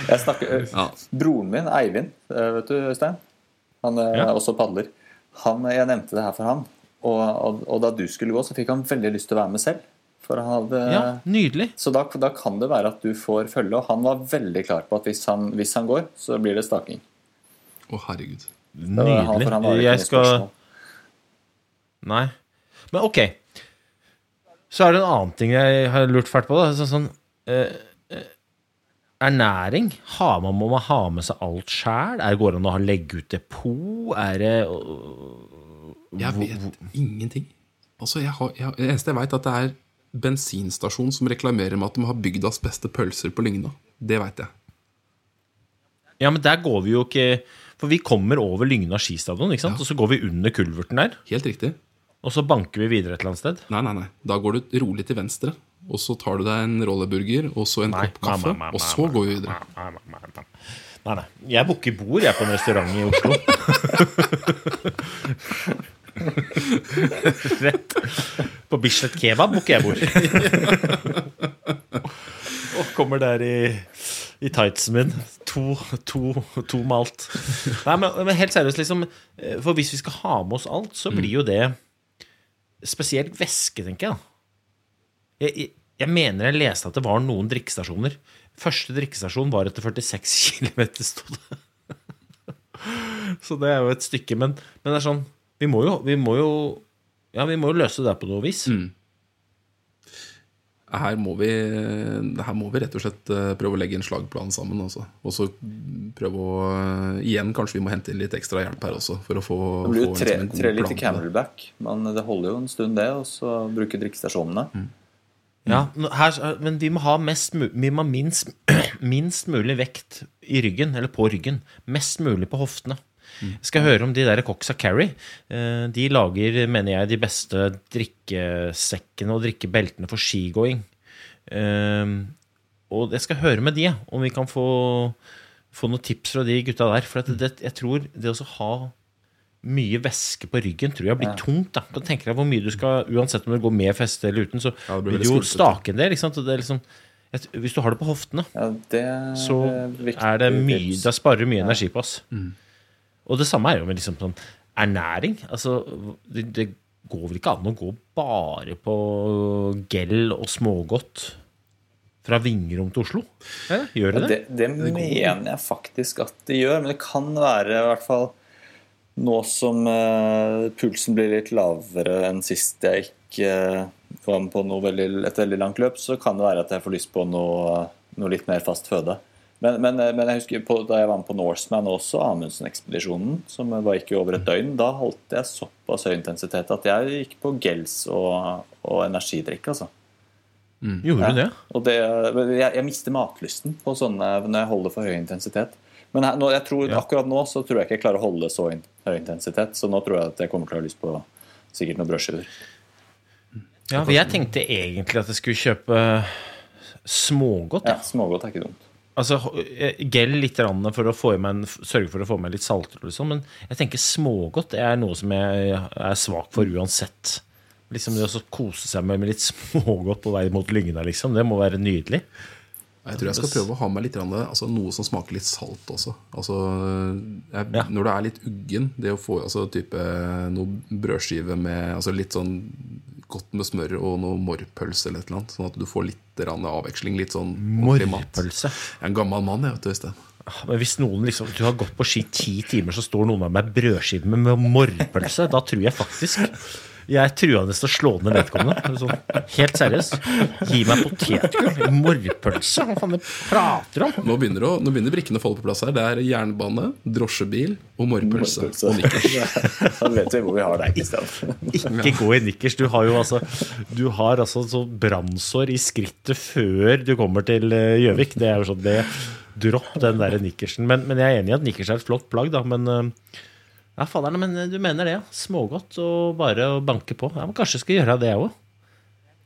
S1: Jeg snakker,
S2: Ja.
S1: Broren min, Eivind, eh, vet du, Øystein? Han eh,
S3: Ja.
S1: også padler. Han, jeg nevnte det her for han. Og, og, og da du skulle gå, så fikk han veldig lyst til å være med selv. Hadde,
S3: Ja, nydelig.
S1: Så da, da kan det være at du får følge. Og han var veldig klar på at hvis han, hvis han går, så blir det staking.
S2: Å, herregud.
S1: Nydelig. han- han.
S3: Jeg skal,
S1: spørsmål.
S3: Nei. Men ok. Så er det en annen ting jeg har lurt fælt på. Da. Sånn, sånn eh, eh, Ernæring. Har man, må man ha med seg alt sjæl? Går det an å legge ut depot? Er det
S2: Jeg vet ingenting. Altså, jeg har, jeg, Det eneste jeg veit, at det er bensinstasjon som reklamerer med at de har bygdas beste pølser på Lygna. Det veit jeg.
S3: Ja, men der går vi jo ikke For vi kommer over Lygna skistadion, ikke sant? og så går vi under kulverten der.
S2: Helt riktig.
S3: Og så banker vi videre et eller annet sted.
S2: Nei, nei, nei. Da går du rolig til venstre, og så tar du deg en rolleburger og så en
S3: Nei,
S2: kopp kaffe,
S3: nei, nei,
S2: og så går vi videre.
S3: Nei, nei. Jeg booker bord jeg på en restaurant i Oslo. *laughs* Rett. På Bislett Kebab booker jeg bord. *laughs* Og kommer der i, i tightsen min. To, to, to med alt. Nei, men, men helt seriøst, liksom. eh, For hvis vi skal ha med oss alt, så blir jo det spesielt væske, tenker jeg. Jeg, jeg, jeg mener jeg leste at det var noen drikkestasjoner. Første drikkestasjon var etter 46 km, sto det. *laughs* Så det er jo et stykke. Men, men det er sånn Vi må jo, vi må jo Ja, vi må jo løse det på noe vis.
S2: Her må, vi, her må vi rett og slett eh, prøve å legge en slagplan sammen. Også. Og så prøve å eh, Igjen, kanskje vi må hente inn litt ekstra hjelp her også. For å få,
S1: Det blir
S2: få
S1: jo tre,
S2: liksom en god
S1: tre litt
S2: plan
S1: i. Camelback, men det holder jo en stund, det. Og så bruke drikkestasjonene.
S3: Ja, her, Men vi må ha mest, vi må ha minst, *clears throat* minst mulig vekt i ryggen, eller på ryggen. Mest mulig på hoftene. Jeg skal høre om de der Coxa Carry. Carrie De lager, mener jeg, de beste drikkesekkene og drikkebeltene for skigåing. Eh, Og jeg skal høre med de, om vi kan få, få noen tips fra de gutta der. For at det, jeg tror det å ha mye væske på ryggen tror jeg blir tungt. da. Kan tenke deg hvor mye du skal, Uansett om du går med feste eller uten, så
S2: Ja, det blir
S3: vil du jo stake en del. Ikke sant? Og det er liksom, hvis du har det på hoftene,
S1: Ja, det
S3: så er det mye
S1: Det
S3: Da sparer du mye energi på oss. Og det samme er jo med liksom sånn ernæring. Altså, det, det går vel ikke an å gå bare på gel og smågodt fra Vingrom til Oslo? Ja, gjør det det?
S1: Det, det mener jeg faktisk at det gjør, men det kan være i hvert fall nå som uh, pulsen blir litt lavere enn sist jeg ikke uh, var med på noe veldig, et veldig langt løp, så kan det være at jeg får lyst på noe, noe litt mer fast føde. Men, men, eh, men jeg husker på, da jeg var med på Norseman også, Amundsen-ekspedisjonen, som var ikke over et døgn, da holdt jeg såpass høy intensitet at jeg gikk på gels og, og energidrikk, altså.
S3: Gjorde du det?
S1: Og det, jeg, jeg mister matlysten på sånne når jeg holder for høy intensitet. Men her, nå, jeg tror, akkurat nå så tror jeg ikke jeg klarer å holde så in, høy intensitet, så nå tror jeg at jeg kommer til å ha lyst på sikkert noen brødskiver.
S3: Ja, for jeg tenkte egentlig at jeg skulle kjøpe smågodt.
S1: Ja,
S3: Ja.
S1: Smågodt er ikke dumt.
S3: Altså, eh, gel litt for å få i meg en, sørge for å få i meg litt salter, sånn, men jeg tenker smågodt er noe som jeg er svak for uansett. Liksom Det å kose seg med, med litt *laughs* smågodt på vei mot Lygna, liksom, det må være nydelig.
S2: Jeg tror jeg skal prøve å ha med litt, altså, noe som smaker litt salt også. Altså, jeg,
S3: Ja.
S2: Når du er litt uggen, det å få altså, type, noe brødskive med altså, litt sånn godt med smør og noe morrpølse eller et eller annet, sånn at du får litt avveksling. Litt sånn.
S3: Morrpølse.
S2: Jeg er en gammel mann, jeg, vet du, Øystein.
S3: Men hvis noen liksom, du har gått på ski ti timer, så står noen av meg brødskive med med morrpølse, da tror jeg faktisk jeg er nesten å slå ned vedkommende. Sånn, helt seriøst. Gi meg potetgull. Morrpølse. Hva faen det prater om?
S2: Nå begynner, å, nå begynner brikkene å falle på plass her. Det er jernbane, drosjebil og morrpølse. Og nikkers. *laughs*
S1: Da vet vi hvor vi har deg, Kristian.
S3: Ikke gå i nikkers. Du har jo altså Du har altså så brannsår i skrittet før du kommer til eh, Gjøvik. Det er jo sånn det Dropp den der nikkersen. Men, men jeg er enig i at nikkers er et flott plagg, da. Men eh, ja, fadder'n, men du mener det. Smågodt og bare å banke på. Ja, men Kanskje jeg skal gjøre det, jeg òg.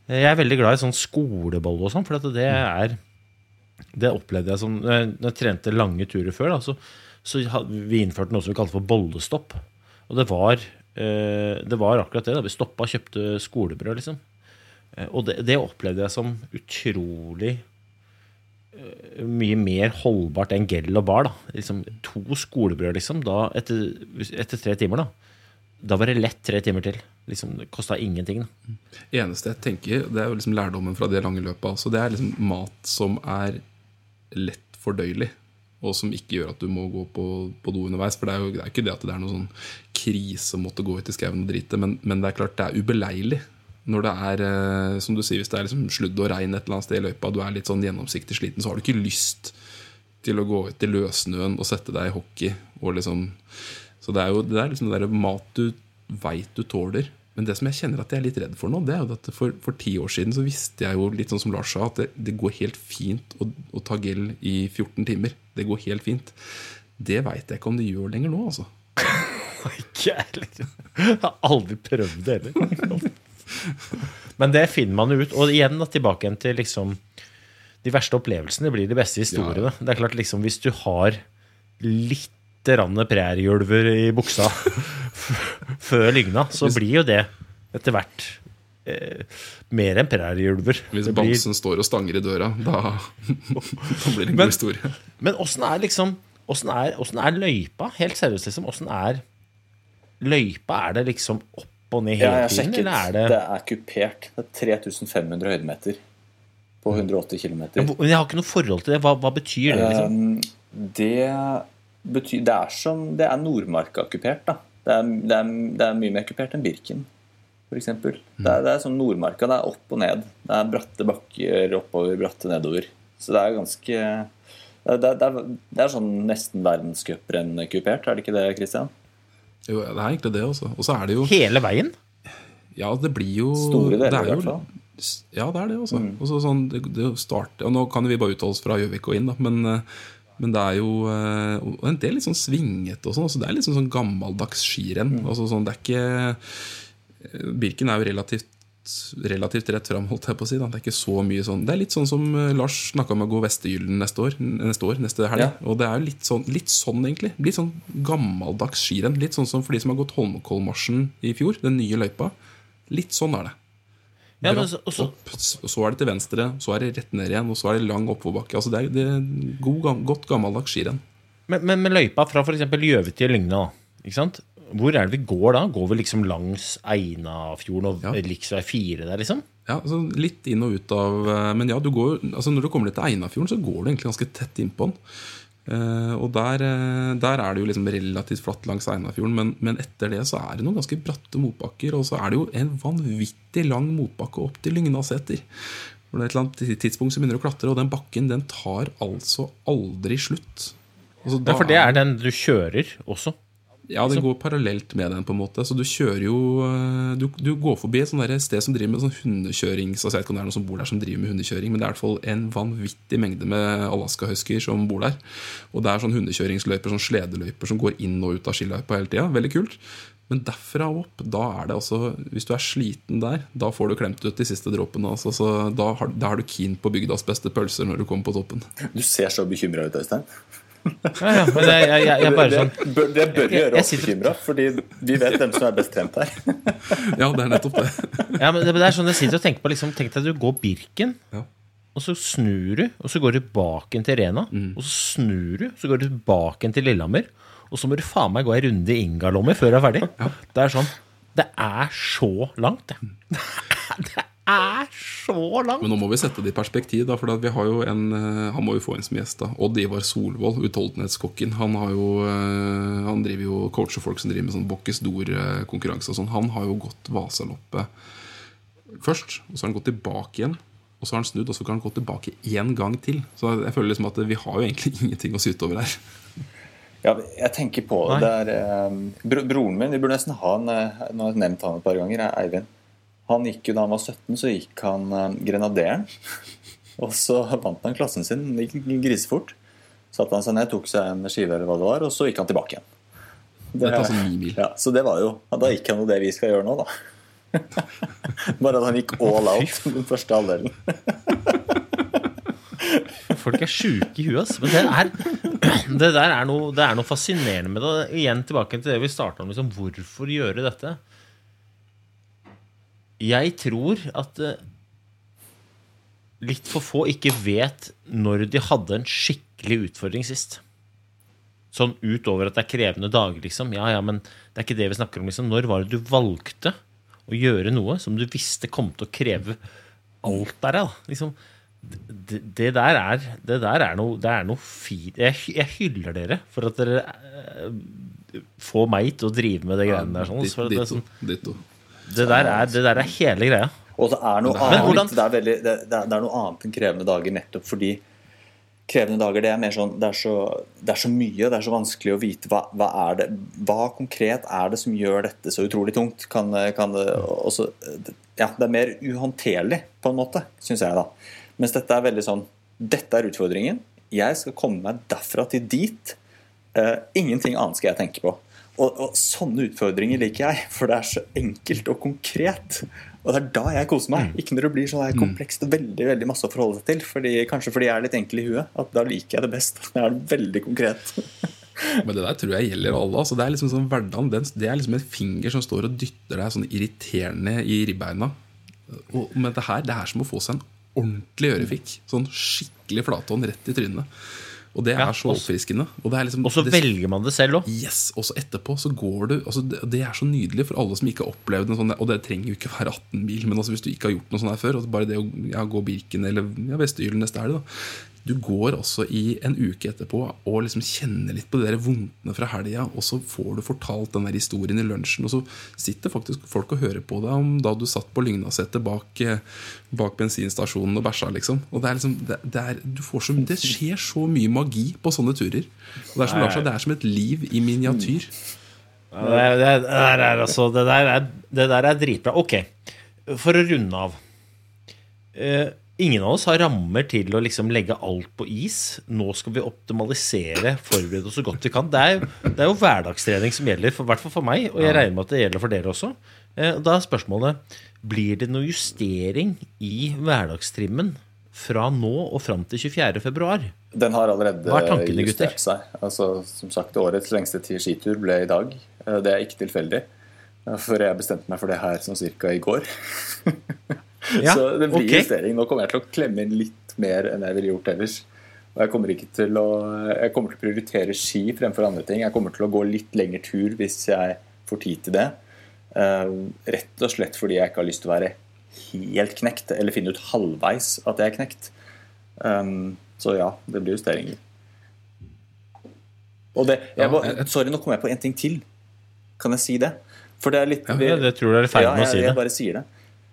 S3: Jeg er veldig glad i sånn skolebolle og sånn, for at det er Det opplevde jeg Når jeg, når jeg trente lange turer før, da, så, så vi innførte noe som vi kalte for bollestopp. Og det var, eh, det var akkurat det. da Vi stoppa og kjøpte skolebrød, liksom. Eh, og det, det opplevde jeg som utrolig eh, mye mer holdbart enn gel og bar. da liksom, To skolebrød, liksom. Da, etter, etter tre timer, da. Da var det lett tre timer til. Liksom, det kosta ingenting. da
S2: eneste jeg tenker, det er jo liksom lærdommen fra det lange løpet. Altså det er liksom mat som er lett fordøyelig. og som ikke gjør at du må gå på, på do underveis. For det er jo det er ikke det at det er noen sånn krise å måtte gå ut i skauen og drite, men, men det er klart det er ubeleilig. Når det er eh, som du sier, hvis det er liksom sludd og regn et eller annet sted i løypa, du er litt sånn gjennomsiktig sliten, så har du ikke lyst til å gå ut i løssnøen og sette deg i hockey. Liksom, så det er jo det er liksom det mat du veit du tåler. Men det som jeg kjenner at jeg er litt redd for nå, det er jo at for, for ti år siden så visste jeg jo litt sånn som Lars sa, at det, det går helt fint å, å ta gel i 14 timer. Det går helt fint. Det veit jeg ikke om det gjør lenger nå, altså. *laughs*
S3: Ikke jeg heller. Jeg har aldri prøvd det heller. Men det finner man jo ut. Og igjen da, tilbake til liksom De verste opplevelsene blir de beste historiene. Det er klart liksom Hvis du har litt rann prærieulver i buksa *laughs* før Lygna, så blir jo det etter hvert eh, mer enn prærieulver.
S2: Hvis
S3: Det blir-
S2: bamsen står og stanger i døra, da, *laughs* da blir det en
S3: Men-
S2: god historie.
S3: Men åssen er liksom Åssen er, er løypa? Helt seriøst, liksom. Åssen er løypa? Er det liksom opp og ned
S1: Ja,
S3: hele
S1: jeg har
S3: tiden,
S1: sjekket.
S3: er
S1: Det...
S3: det
S1: er kupert. Det er 3500 høydemeter på 180 km.
S3: Ja, Men jeg har ikke noe forhold til det. Hva, hva betyr det? liksom?
S1: Um, det betyr Det er som Det er Nordmarka-kupert, da. Det er, det, er, det er mye mer kupert enn Birken, f.eks. Det, er- det er som Nordmarka. Det er opp og ned. Det er bratte bakker oppover, bratte nedover. Så det er ganske Det er, det er, det er sånn nesten verdenscuprenn-kupert, er det ikke det, Christian?
S2: Jo, det er egentlig det, også. Og så er det jo
S3: Hele veien?
S2: Ja, det blir jo
S1: Store deler,
S2: det er
S1: i hvert fall.
S2: Ja, det er det også. også sånn, det, det starter, og nå kan vi bare uttale oss fra Gjøvik og inn, da, men, eh, men det er jo eh, og en del litt sånn svingete og sånn. Altså det er litt sånn, sånn gammeldags skirenn. Altså sånn, det er ikke Birken er jo relativt relativt rett fram, holdt jeg på å si. Da. Det er ikke så mye sånn Det er litt sånn som eh, Lars snakka om å gå Vestergyllen neste år, neste, år, neste helg.
S1: Ja.
S2: Og det er jo litt sånn, litt sånn, egentlig. Litt sånn gammeldags skirenn. Litt sånn som for de som har gått Holmenkollmarsjen i fjor, den nye løypa. Litt sånn er det.
S3: Ja, men og så-
S2: opp, og så er det til venstre, så er det rett ned igjen, og så er det lang oppoverbakke. Altså det er, det er god, godt gammeldags skirenn.
S3: Men, men men, løypa fra f.eks. Gjøvik til Lygna, ikke sant? Hvor er det vi går da? Går vi liksom langs Einafjorden og
S2: Ja.
S3: riksvei 4 der, liksom?
S2: Ja, altså Litt inn og ut av eh, Men ja, du går, altså når du kommer til Einafjorden, så går du egentlig ganske tett innpå den. Uh, og der, eh, der er det jo liksom relativt flatt langs Einafjorden, men, men etter det så er det noen ganske bratte motbakker. Og så er det jo en vanvittig lang motbakke opp til Lygnaseter. Hvor det er et eller annet tidspunkt som begynner å klatre, og den bakken den tar altså aldri slutt. Altså,
S3: Ja, for det er den du kjører også.
S2: Ja, det går parallelt med den, på en måte. Så du kjører jo eh, Du, du går forbi et sånt sted som driver med sånn hundekjøring. Så jeg vet ikke om det er noen som bor der som driver med hundekjøring, men det er i hvert fall en vanvittig mengde med alaskahusker som bor der. Og det er sånn hundekjøringsløyper, sånn sledeløyper som går inn og ut av skiløypa hele tida. Veldig kult. Men derfra og opp, da er det altså Hvis du er sliten der, da får du klemt ut de siste dråpene. Altså, så da har, da har du keen på bygdas beste pølser når du kommer på toppen.
S1: Du ser så bekymra ut, Øystein.
S3: Ja, ja, men jeg, jeg, jeg, jeg bare
S1: det,
S3: sånn
S1: bør, det bør gjøre oss bekymra, fordi vi vet hvem som er best trent her.
S2: Ja, det er nettopp det.
S3: Ja, men det, det er sånn jeg sitter og tenker på liksom, Tenk deg at du går Birken,
S2: Ja.
S3: og så snur du, og så går du tilbake til Rena. Og så snur du, så går du tilbake til Lillehammer. Og så må du faen meg gå ei runde i Ingalommer før du er ferdig. Det er sånn Det er så langt, det. *laughs* Det er så langt!
S2: Men nå må vi sette det i perspektiv, da, for vi har jo en eh, Han må jo få inn som gjest. da Odd Ivar Solvold, utholdenhetskokken. Han har jo eh, Han driver jo coacher folk som driver med sånn Bokkes Dor-konkurranse og sånn. Han har jo gått Vasaloppet først, og så har han gått tilbake igjen. Og så har han snudd, og så kan han gå tilbake én gang til. Så jeg føler liksom at vi har jo egentlig *laughs* ingenting å syte over her.
S1: Ja, jeg tenker på
S3: det.
S1: det er, eh, Broren min Vi burde nesten ha en eh, Nå har jeg nevnt han et par ganger. er Eivind. Han gikk jo Da han var 17, så gikk han eh, Grenaderen. *laughs* Og så vant han klassen sin. Det gikk grisefort. Satte han seg ned, tok seg en skive eller hva det var, og så gikk han tilbake igjen. Det, ja, så det var jo ja, Da gikk han jo det vi skal gjøre nå, da. *laughs* Bare at han gikk all out den første halvdelen. *laughs*
S3: Folk er sjuke i huet, ass. Men det, er, det der er noe, det er noe fascinerende med det. Igjen tilbake til det vi starta om. Liksom, hvorfor gjøre dette? Jeg tror at eh, litt for få ikke vet når de hadde en skikkelig utfordring sist. Sånn utover at det er krevende dager, liksom. Ja, ja, men det er ikke det vi snakker om, liksom. Når var det du valgte å gjøre noe som du visste kom til å kreve alt der, da? Liksom, det, det der er Det der er noe, det er noe fint jeg, jeg hyller dere for at dere eh, får meg til å drive med det greiene der. Sånn, for så det,
S2: Ditto.
S3: sånn,
S2: ditto.
S3: Det, der er, det der er hele greia.
S1: Og det er noe annet
S3: hvordan-
S1: det, er veldig, det, det, er, det er noe annet enn krevende dager nettopp fordi krevende dager det er mer sånn det er så, det er så mye, det er så vanskelig å vite hva, hva er det Hva konkret er det som gjør dette så utrolig tungt? Kan, kan det også, Ja, det er mer uhåndterlig, på en måte, syns jeg, da. Mens dette er veldig sånn Dette er utfordringen. Jeg skal komme meg derfra til dit. Uh, ingenting annet skal jeg tenke på. Og, og sånne utfordringer liker jeg, for det er så enkelt og konkret. Og det er da jeg koser meg. Ikke når det blir sånn komplekst og veldig veldig masse å forholde seg til. Fordi, kanskje fordi jeg er litt enkel i huet. At da liker jeg det best. Det er veldig konkret. *laughs*
S2: Men det der tror jeg gjelder alle. Altså, det er liksom sånn hverdagen, det er liksom en finger som står og dytter deg sånn irriterende i ribbeina. Og, men det her, det er som å få seg en ordentlig ørefik. Sånn skikkelig flathånd rett i trynet. Og det er
S3: Ja,
S2: så oppfriskende. Og, liksom,
S3: Og så velger man det selv òg.
S2: Yes, og så etterpå så går du altså det, det er så nydelig for alle som ikke har opplevd en sånn Og det trenger jo ikke være 18-bil, men altså hvis du ikke har gjort noe sånt her før, bare det å ja, gå Birken eller ja, Vestøylen neste helg, da. Du går også i en uke etterpå og liksom kjenner litt på de der vondtene fra helga, og så får du fortalt den der historien i lunsjen, og så sitter faktisk folk og hører på deg om da du satt på Lygnasetet bak, eh, bak bensinstasjonen og bæsja, liksom. Og det er liksom det, det, er, du får så, det skjer så mye magi på sånne turer. Og det er som det er som et liv i miniatyr.
S3: Det, er- det, der er altså, det, der er, det der er dritbra. Ok, for å runde av. Eh, ingen av oss har rammer til å liksom legge alt på is. Nå skal vi optimalisere, forberede oss så godt vi kan. Det er, jo- det er jo hverdagstrening som gjelder, i hvert fall for meg. Og jeg regner med at det gjelder for dere også. Eh, da er spørsmålet blir det noe justering i hverdagstrimmen fra nå og fram til 24. februar?
S1: Den har allerede
S3: Hva er tankene, gutter?
S1: justert seg. Altså, som sagt, Årets lengste ti- skitur ble i dag. Eh, Det er ikke tilfeldig. Eh, For jeg bestemte meg for det her som cirka i går. *laughs*
S3: Ja,
S1: Så det blir
S3: okay.
S1: justering. Nå kommer jeg til å klemme inn litt mer enn jeg ville gjort ellers. Og jeg kommer, ikke til å, jeg kommer til å prioritere ski fremfor andre ting. Jeg kommer til å gå litt lengre tur hvis jeg får tid til det. Uh, rett og slett fordi jeg ikke har lyst til å være helt knekt, eller finne ut halvveis at jeg er knekt. Um, så ja, det blir justeringer. Og det, jeg, må-
S2: jeg-
S1: sorry, nå kom jeg på en ting til. Kan jeg si det? For det er litt
S3: Ja, det tror jeg er i ferd med å
S1: jeg,
S3: si
S1: jeg
S3: det.
S1: bare sier det.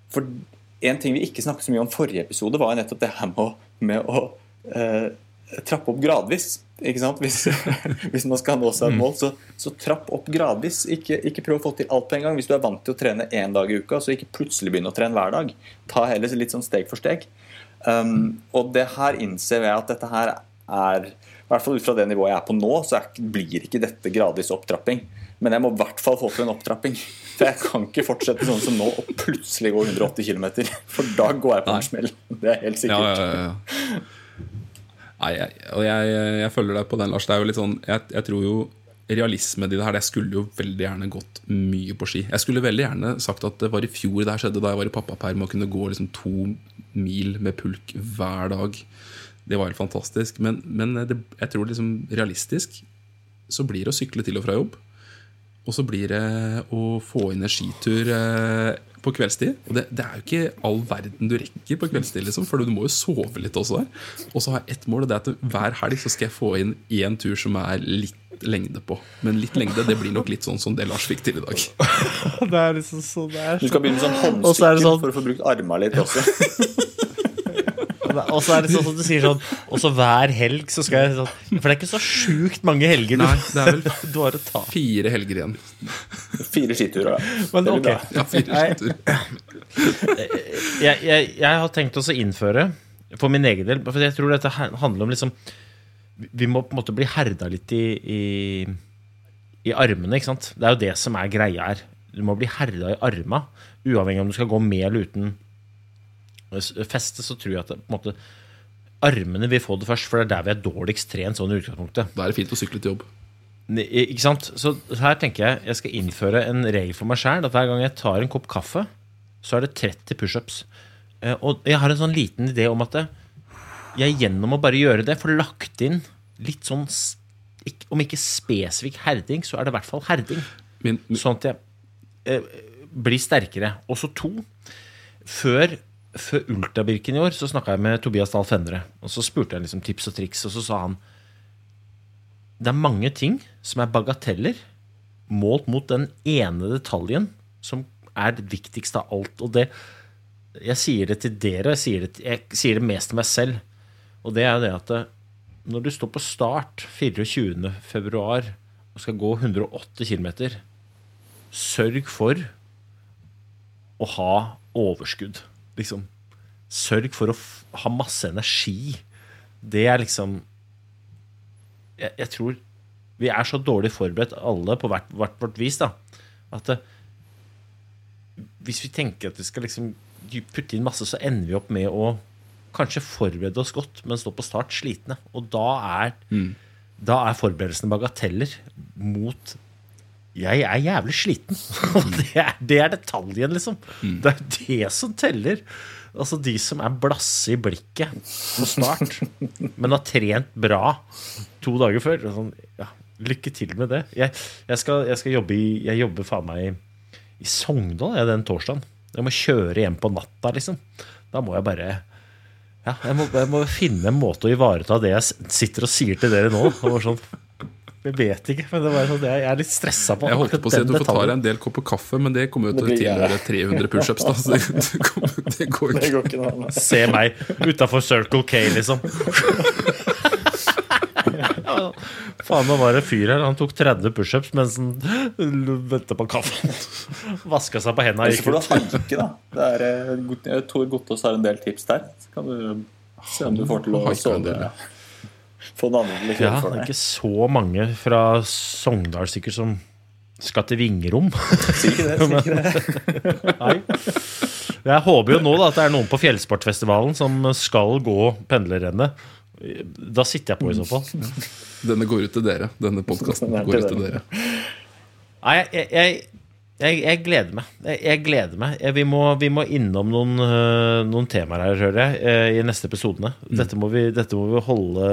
S1: For en ting vi ikke snakket så mye om forrige episode, var nettopp det her med å, med å eh, trappe opp gradvis. Ikke sant? Hvis, *laughs* hvis man skal nå seg et mål, så, så trapp opp gradvis. Ikke, ikke prøv å få til alt på en gang. Hvis du er vant til å trene én dag i uka, så ikke plutselig begynne å trene hver dag. Ta heller litt sånn steg for steg. Um, og det her innser jeg at dette her er i hvert fall ut fra det nivået jeg er på nå, så er, blir ikke dette gradvis opptrapping. Men jeg må i hvert fall få til en opptrapping. Jeg kan ikke fortsette sånn som nå og plutselig gå 180 km. For da går jeg på en smell. Det er helt sikkert.
S2: ja, ja, ja. Nei, jeg, og jeg, jeg følger deg på den, Lars. Det er jo litt sånn, jeg, jeg tror jo realismen i det her Jeg skulle jo veldig gjerne gått mye på ski. Jeg skulle veldig gjerne sagt at det var i fjor det her skjedde, da jeg var i pappaperm og kunne gå liksom to mil med pulk hver dag. Det var helt fantastisk. Men, men det, jeg tror liksom realistisk så blir det å sykle til og fra jobb. Og så blir det å få inn en skitur eh, på kveldstid. Og det, det er jo ikke all verden du rekker på kveldstid, liksom, for du må jo sove litt også der. Og så har jeg ett mål, og det er at hver helg så skal jeg få inn én tur som er litt lengde på. Men litt lengde det blir nok litt sånn som det Lars fikk til i dag. *laughs*
S3: Det er liksom så det er
S1: Du skal begynne med sånn
S3: er
S1: håndsykkel
S3: sånn-
S1: for å få brukt arma litt også. *laughs*
S3: Og så er det sånn som du sier sånn Og så hver helg så skal jeg sånn For det er ikke så sjukt mange helger
S2: Nei, det er vel *laughs*
S3: du har å ta.
S2: fire helger igjen.
S1: Fire skiturer, da.
S3: Men
S1: Det
S3: ok.
S2: Ja, fire skiturer.
S3: Jeg, jeg, jeg har tenkt også å innføre, for min egen del For jeg tror dette handler om liksom Vi må på en måte bli herda litt i, i, i armene, ikke sant? Det er jo det som er greia her. Du må bli herda i arma, uavhengig om du skal gå med eller uten feste. Så tror jeg at på en måte armene vil få det først, for det er der vi er dårligst trent sånn i utgangspunktet.
S2: Da er det fint å sykle til jobb.
S3: Ne- Ikke sant? Så her tenker jeg jeg skal innføre en regel for meg sjæl. At hver gang jeg tar en kopp kaffe, så er det 30 pushups. Eh, Og jeg har en sånn liten idé om at jeg gjennom å bare gjøre det får lagt inn litt sånn Om ikke spesifikk herding, så er det i hvert fall herding.
S2: Min, min,
S3: Sånn at jeg eh, blir sterkere. Og så to Før før Ultrabirken i år så snakka jeg med Tobias Dahl Fendre. Og så spurte jeg liksom tips og triks, og så sa han det er mange ting som er bagateller målt mot den ene detaljen som er det viktigste av alt. Og det Jeg sier det til dere, og jeg sier det, jeg sier det mest til meg selv. Og det er jo det at når du står på start 24. februar og skal gå 108 km, sørg for å ha overskudd. Liksom. Sørg for å ha masse energi. Det er liksom jeg, jeg tror vi er så dårlig forberedt, alle på hvert, hvert vårt vis, da, at hvis vi tenker at vi skal liksom putte inn masse, så ender vi opp med å kanskje forberede oss godt, men stå på start slitne. Og da er, da er forberedelsene bagateller mot jeg er jævlig sliten. *laughs* Og det er, det er detaljen, liksom. Det er det som teller. Altså de som er blasse i blikket på start, *laughs* men har trent bra to dager før. Sånn, ja, lykke til med det. Jeg, jeg, skal, jeg skal jobbe i Jeg jobber faen meg i, i Sogndal jeg, den torsdagen. Jeg må kjøre hjem på natta, liksom. Da må jeg bare ja, jeg, må, jeg må finne en måte å ivareta det jeg sitter og sier til dere nå. Og sånn, jeg vet ikke, men det var sånn, jeg jeg er litt stressa på
S2: Jeg holdt på å si at du får ta deg en del kopper kaffe, men det kommer jo til å tilhøre 300 pushups. det, *laughs* det, kommer- det går
S1: Det
S2: ikke.
S1: går ikke noe annet.
S3: Se meg utafor Circle K, liksom. *laughs* Faen, nå var det fyr her. Han tok 30 pushups mens han venta på kaffen. Vaska seg på Gikk
S1: får du
S3: ut.
S1: haike, da. Det er, eh, Tor Gottaas har en del tips der. Så kan du se om du får til å sove. Få den andre til å
S3: Ja,
S1: kjøre
S3: det er ikke så mange fra Sogndal sikkert som skal til Vingerom.
S1: Si ikke det. si ikke *laughs* det. *laughs*
S3: Nei. Jeg håper jo nå da, at det er noen på Fjellsportfestivalen som skal gå pendlerrennet. Da sitter jeg på i så fall.
S2: Denne går ut til dere. Denne podkasten går ut til
S1: dere.
S2: dere.
S3: Nei, jeg, jeg, jeg, jeg gleder meg. Jeg, jeg gleder meg. Jeg, vi, må, vi må innom noen, øh, noen temaer her, hører jeg, øh, i neste episodene. Dette må vi, dette må vi holde,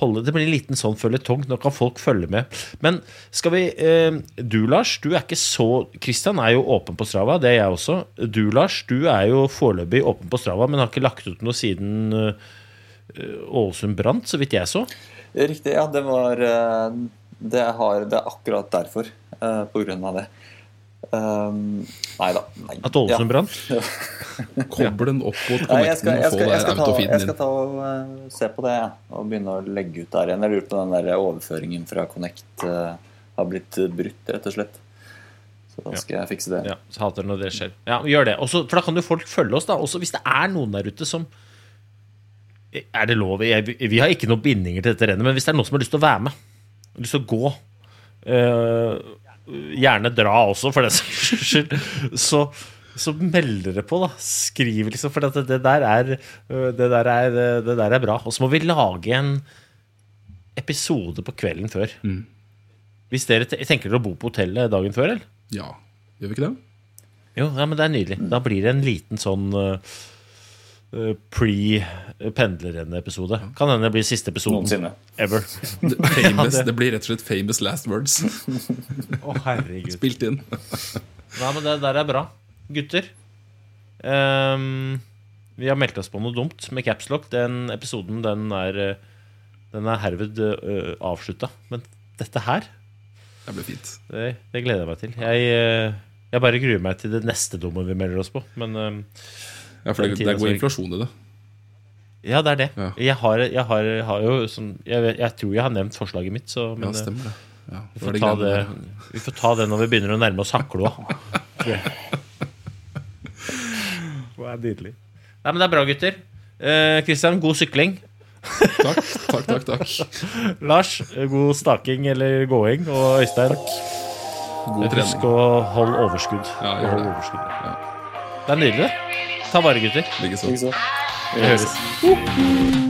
S3: holde Det blir en liten sånn føljetong. Nå kan folk følge med. Men skal vi Du, Lars, du er ikke så Kristian er jo åpen på Strava. Det er jeg også. Du, Lars, du er jo foreløpig åpen på Strava, men har ikke lagt ut noe siden Ålesund brant, så vidt jeg så.
S1: Riktig, ja. Det var eh, Det, har, det er akkurat derfor. eh, På grunn av det. Um, nei da. Nei.
S3: At Ålesund brant. *laughs*
S2: Kobl den opp mot
S1: kometen jeg skal,
S2: connecten
S1: jeg
S2: og få
S1: skal, jeg skal, ta, jeg skal ta og uh, se på det ja, og begynne å legge ut der igjen. Jeg lurer på den der overføringen fra Connect uh, har blitt brutt, rett og slett. Så da skal jeg fikse det.
S3: Ja, så hater når det skjer. Ja, gjør det. Også, for da kan jo folk følge oss, da. Også hvis det er noen der ute som Er det lov? Jeg, vi har ikke noen bindinger til dette rennet, men hvis det er noen som har lyst til å være med, lyst til å gå eh, Gjerne dra også, for den saks skyld. Så, så melder dere på, da. Skriv, liksom. For det, det, der er, øh, det, der er, det der er bra. Og så må vi lage en episode på kvelden før. Hvis dere tenker dere å bo på hotellet dagen før, eller?
S2: Ja, gjør vi ikke det?
S3: Jo, ja, men det er nydelig. Da blir det en liten sånn uh, pre-pendlerrenn-episode. Kan hende det blir siste episoden
S1: Noensinne.
S3: ever. *laughs* *laughs*
S2: Famous,
S3: det-
S2: blir rett og slett famous last words. *laughs*
S3: Å, herregud.
S2: Spilt inn.
S3: Nei, men det der er bra. Gutter. Um, vi har meldt oss på noe dumt med Capslock. Den episoden den er, uh, den er herved uh, avslutta. Men dette her,
S2: Det blir fint.
S3: det, det gleder jeg meg til. Jeg, uh, jeg bare gruer meg til det neste dumme vi melder oss på. Men um,
S2: Ja, for det, det går inflasjon i det.
S3: Ja, det er det.
S2: Ja.
S3: Jeg, har, jeg, har, har jo sånn jeg, jeg tror jeg har nevnt forslaget mitt, så men,
S2: Ja,
S3: eh,
S2: stemmer det. Ja,
S3: vi, får
S2: det
S3: ta det, vi får ta det når vi begynner å nærme oss Hakloa. *laughs* Det er nydelig. Nei, men det er bra, gutter. Kristian, god sykling.
S2: Takk, takk, takk. takk. *laughs*
S3: Lars, eh, god staking eller gåing. Og Øystein,
S2: God
S3: husk å holde overskudd.
S2: Ja,
S3: Hold overskudd.
S2: Ja.
S3: Det er nydelig. det. Ta vare, gutter.
S2: Likeså.
S1: Så?
S3: Vi høres.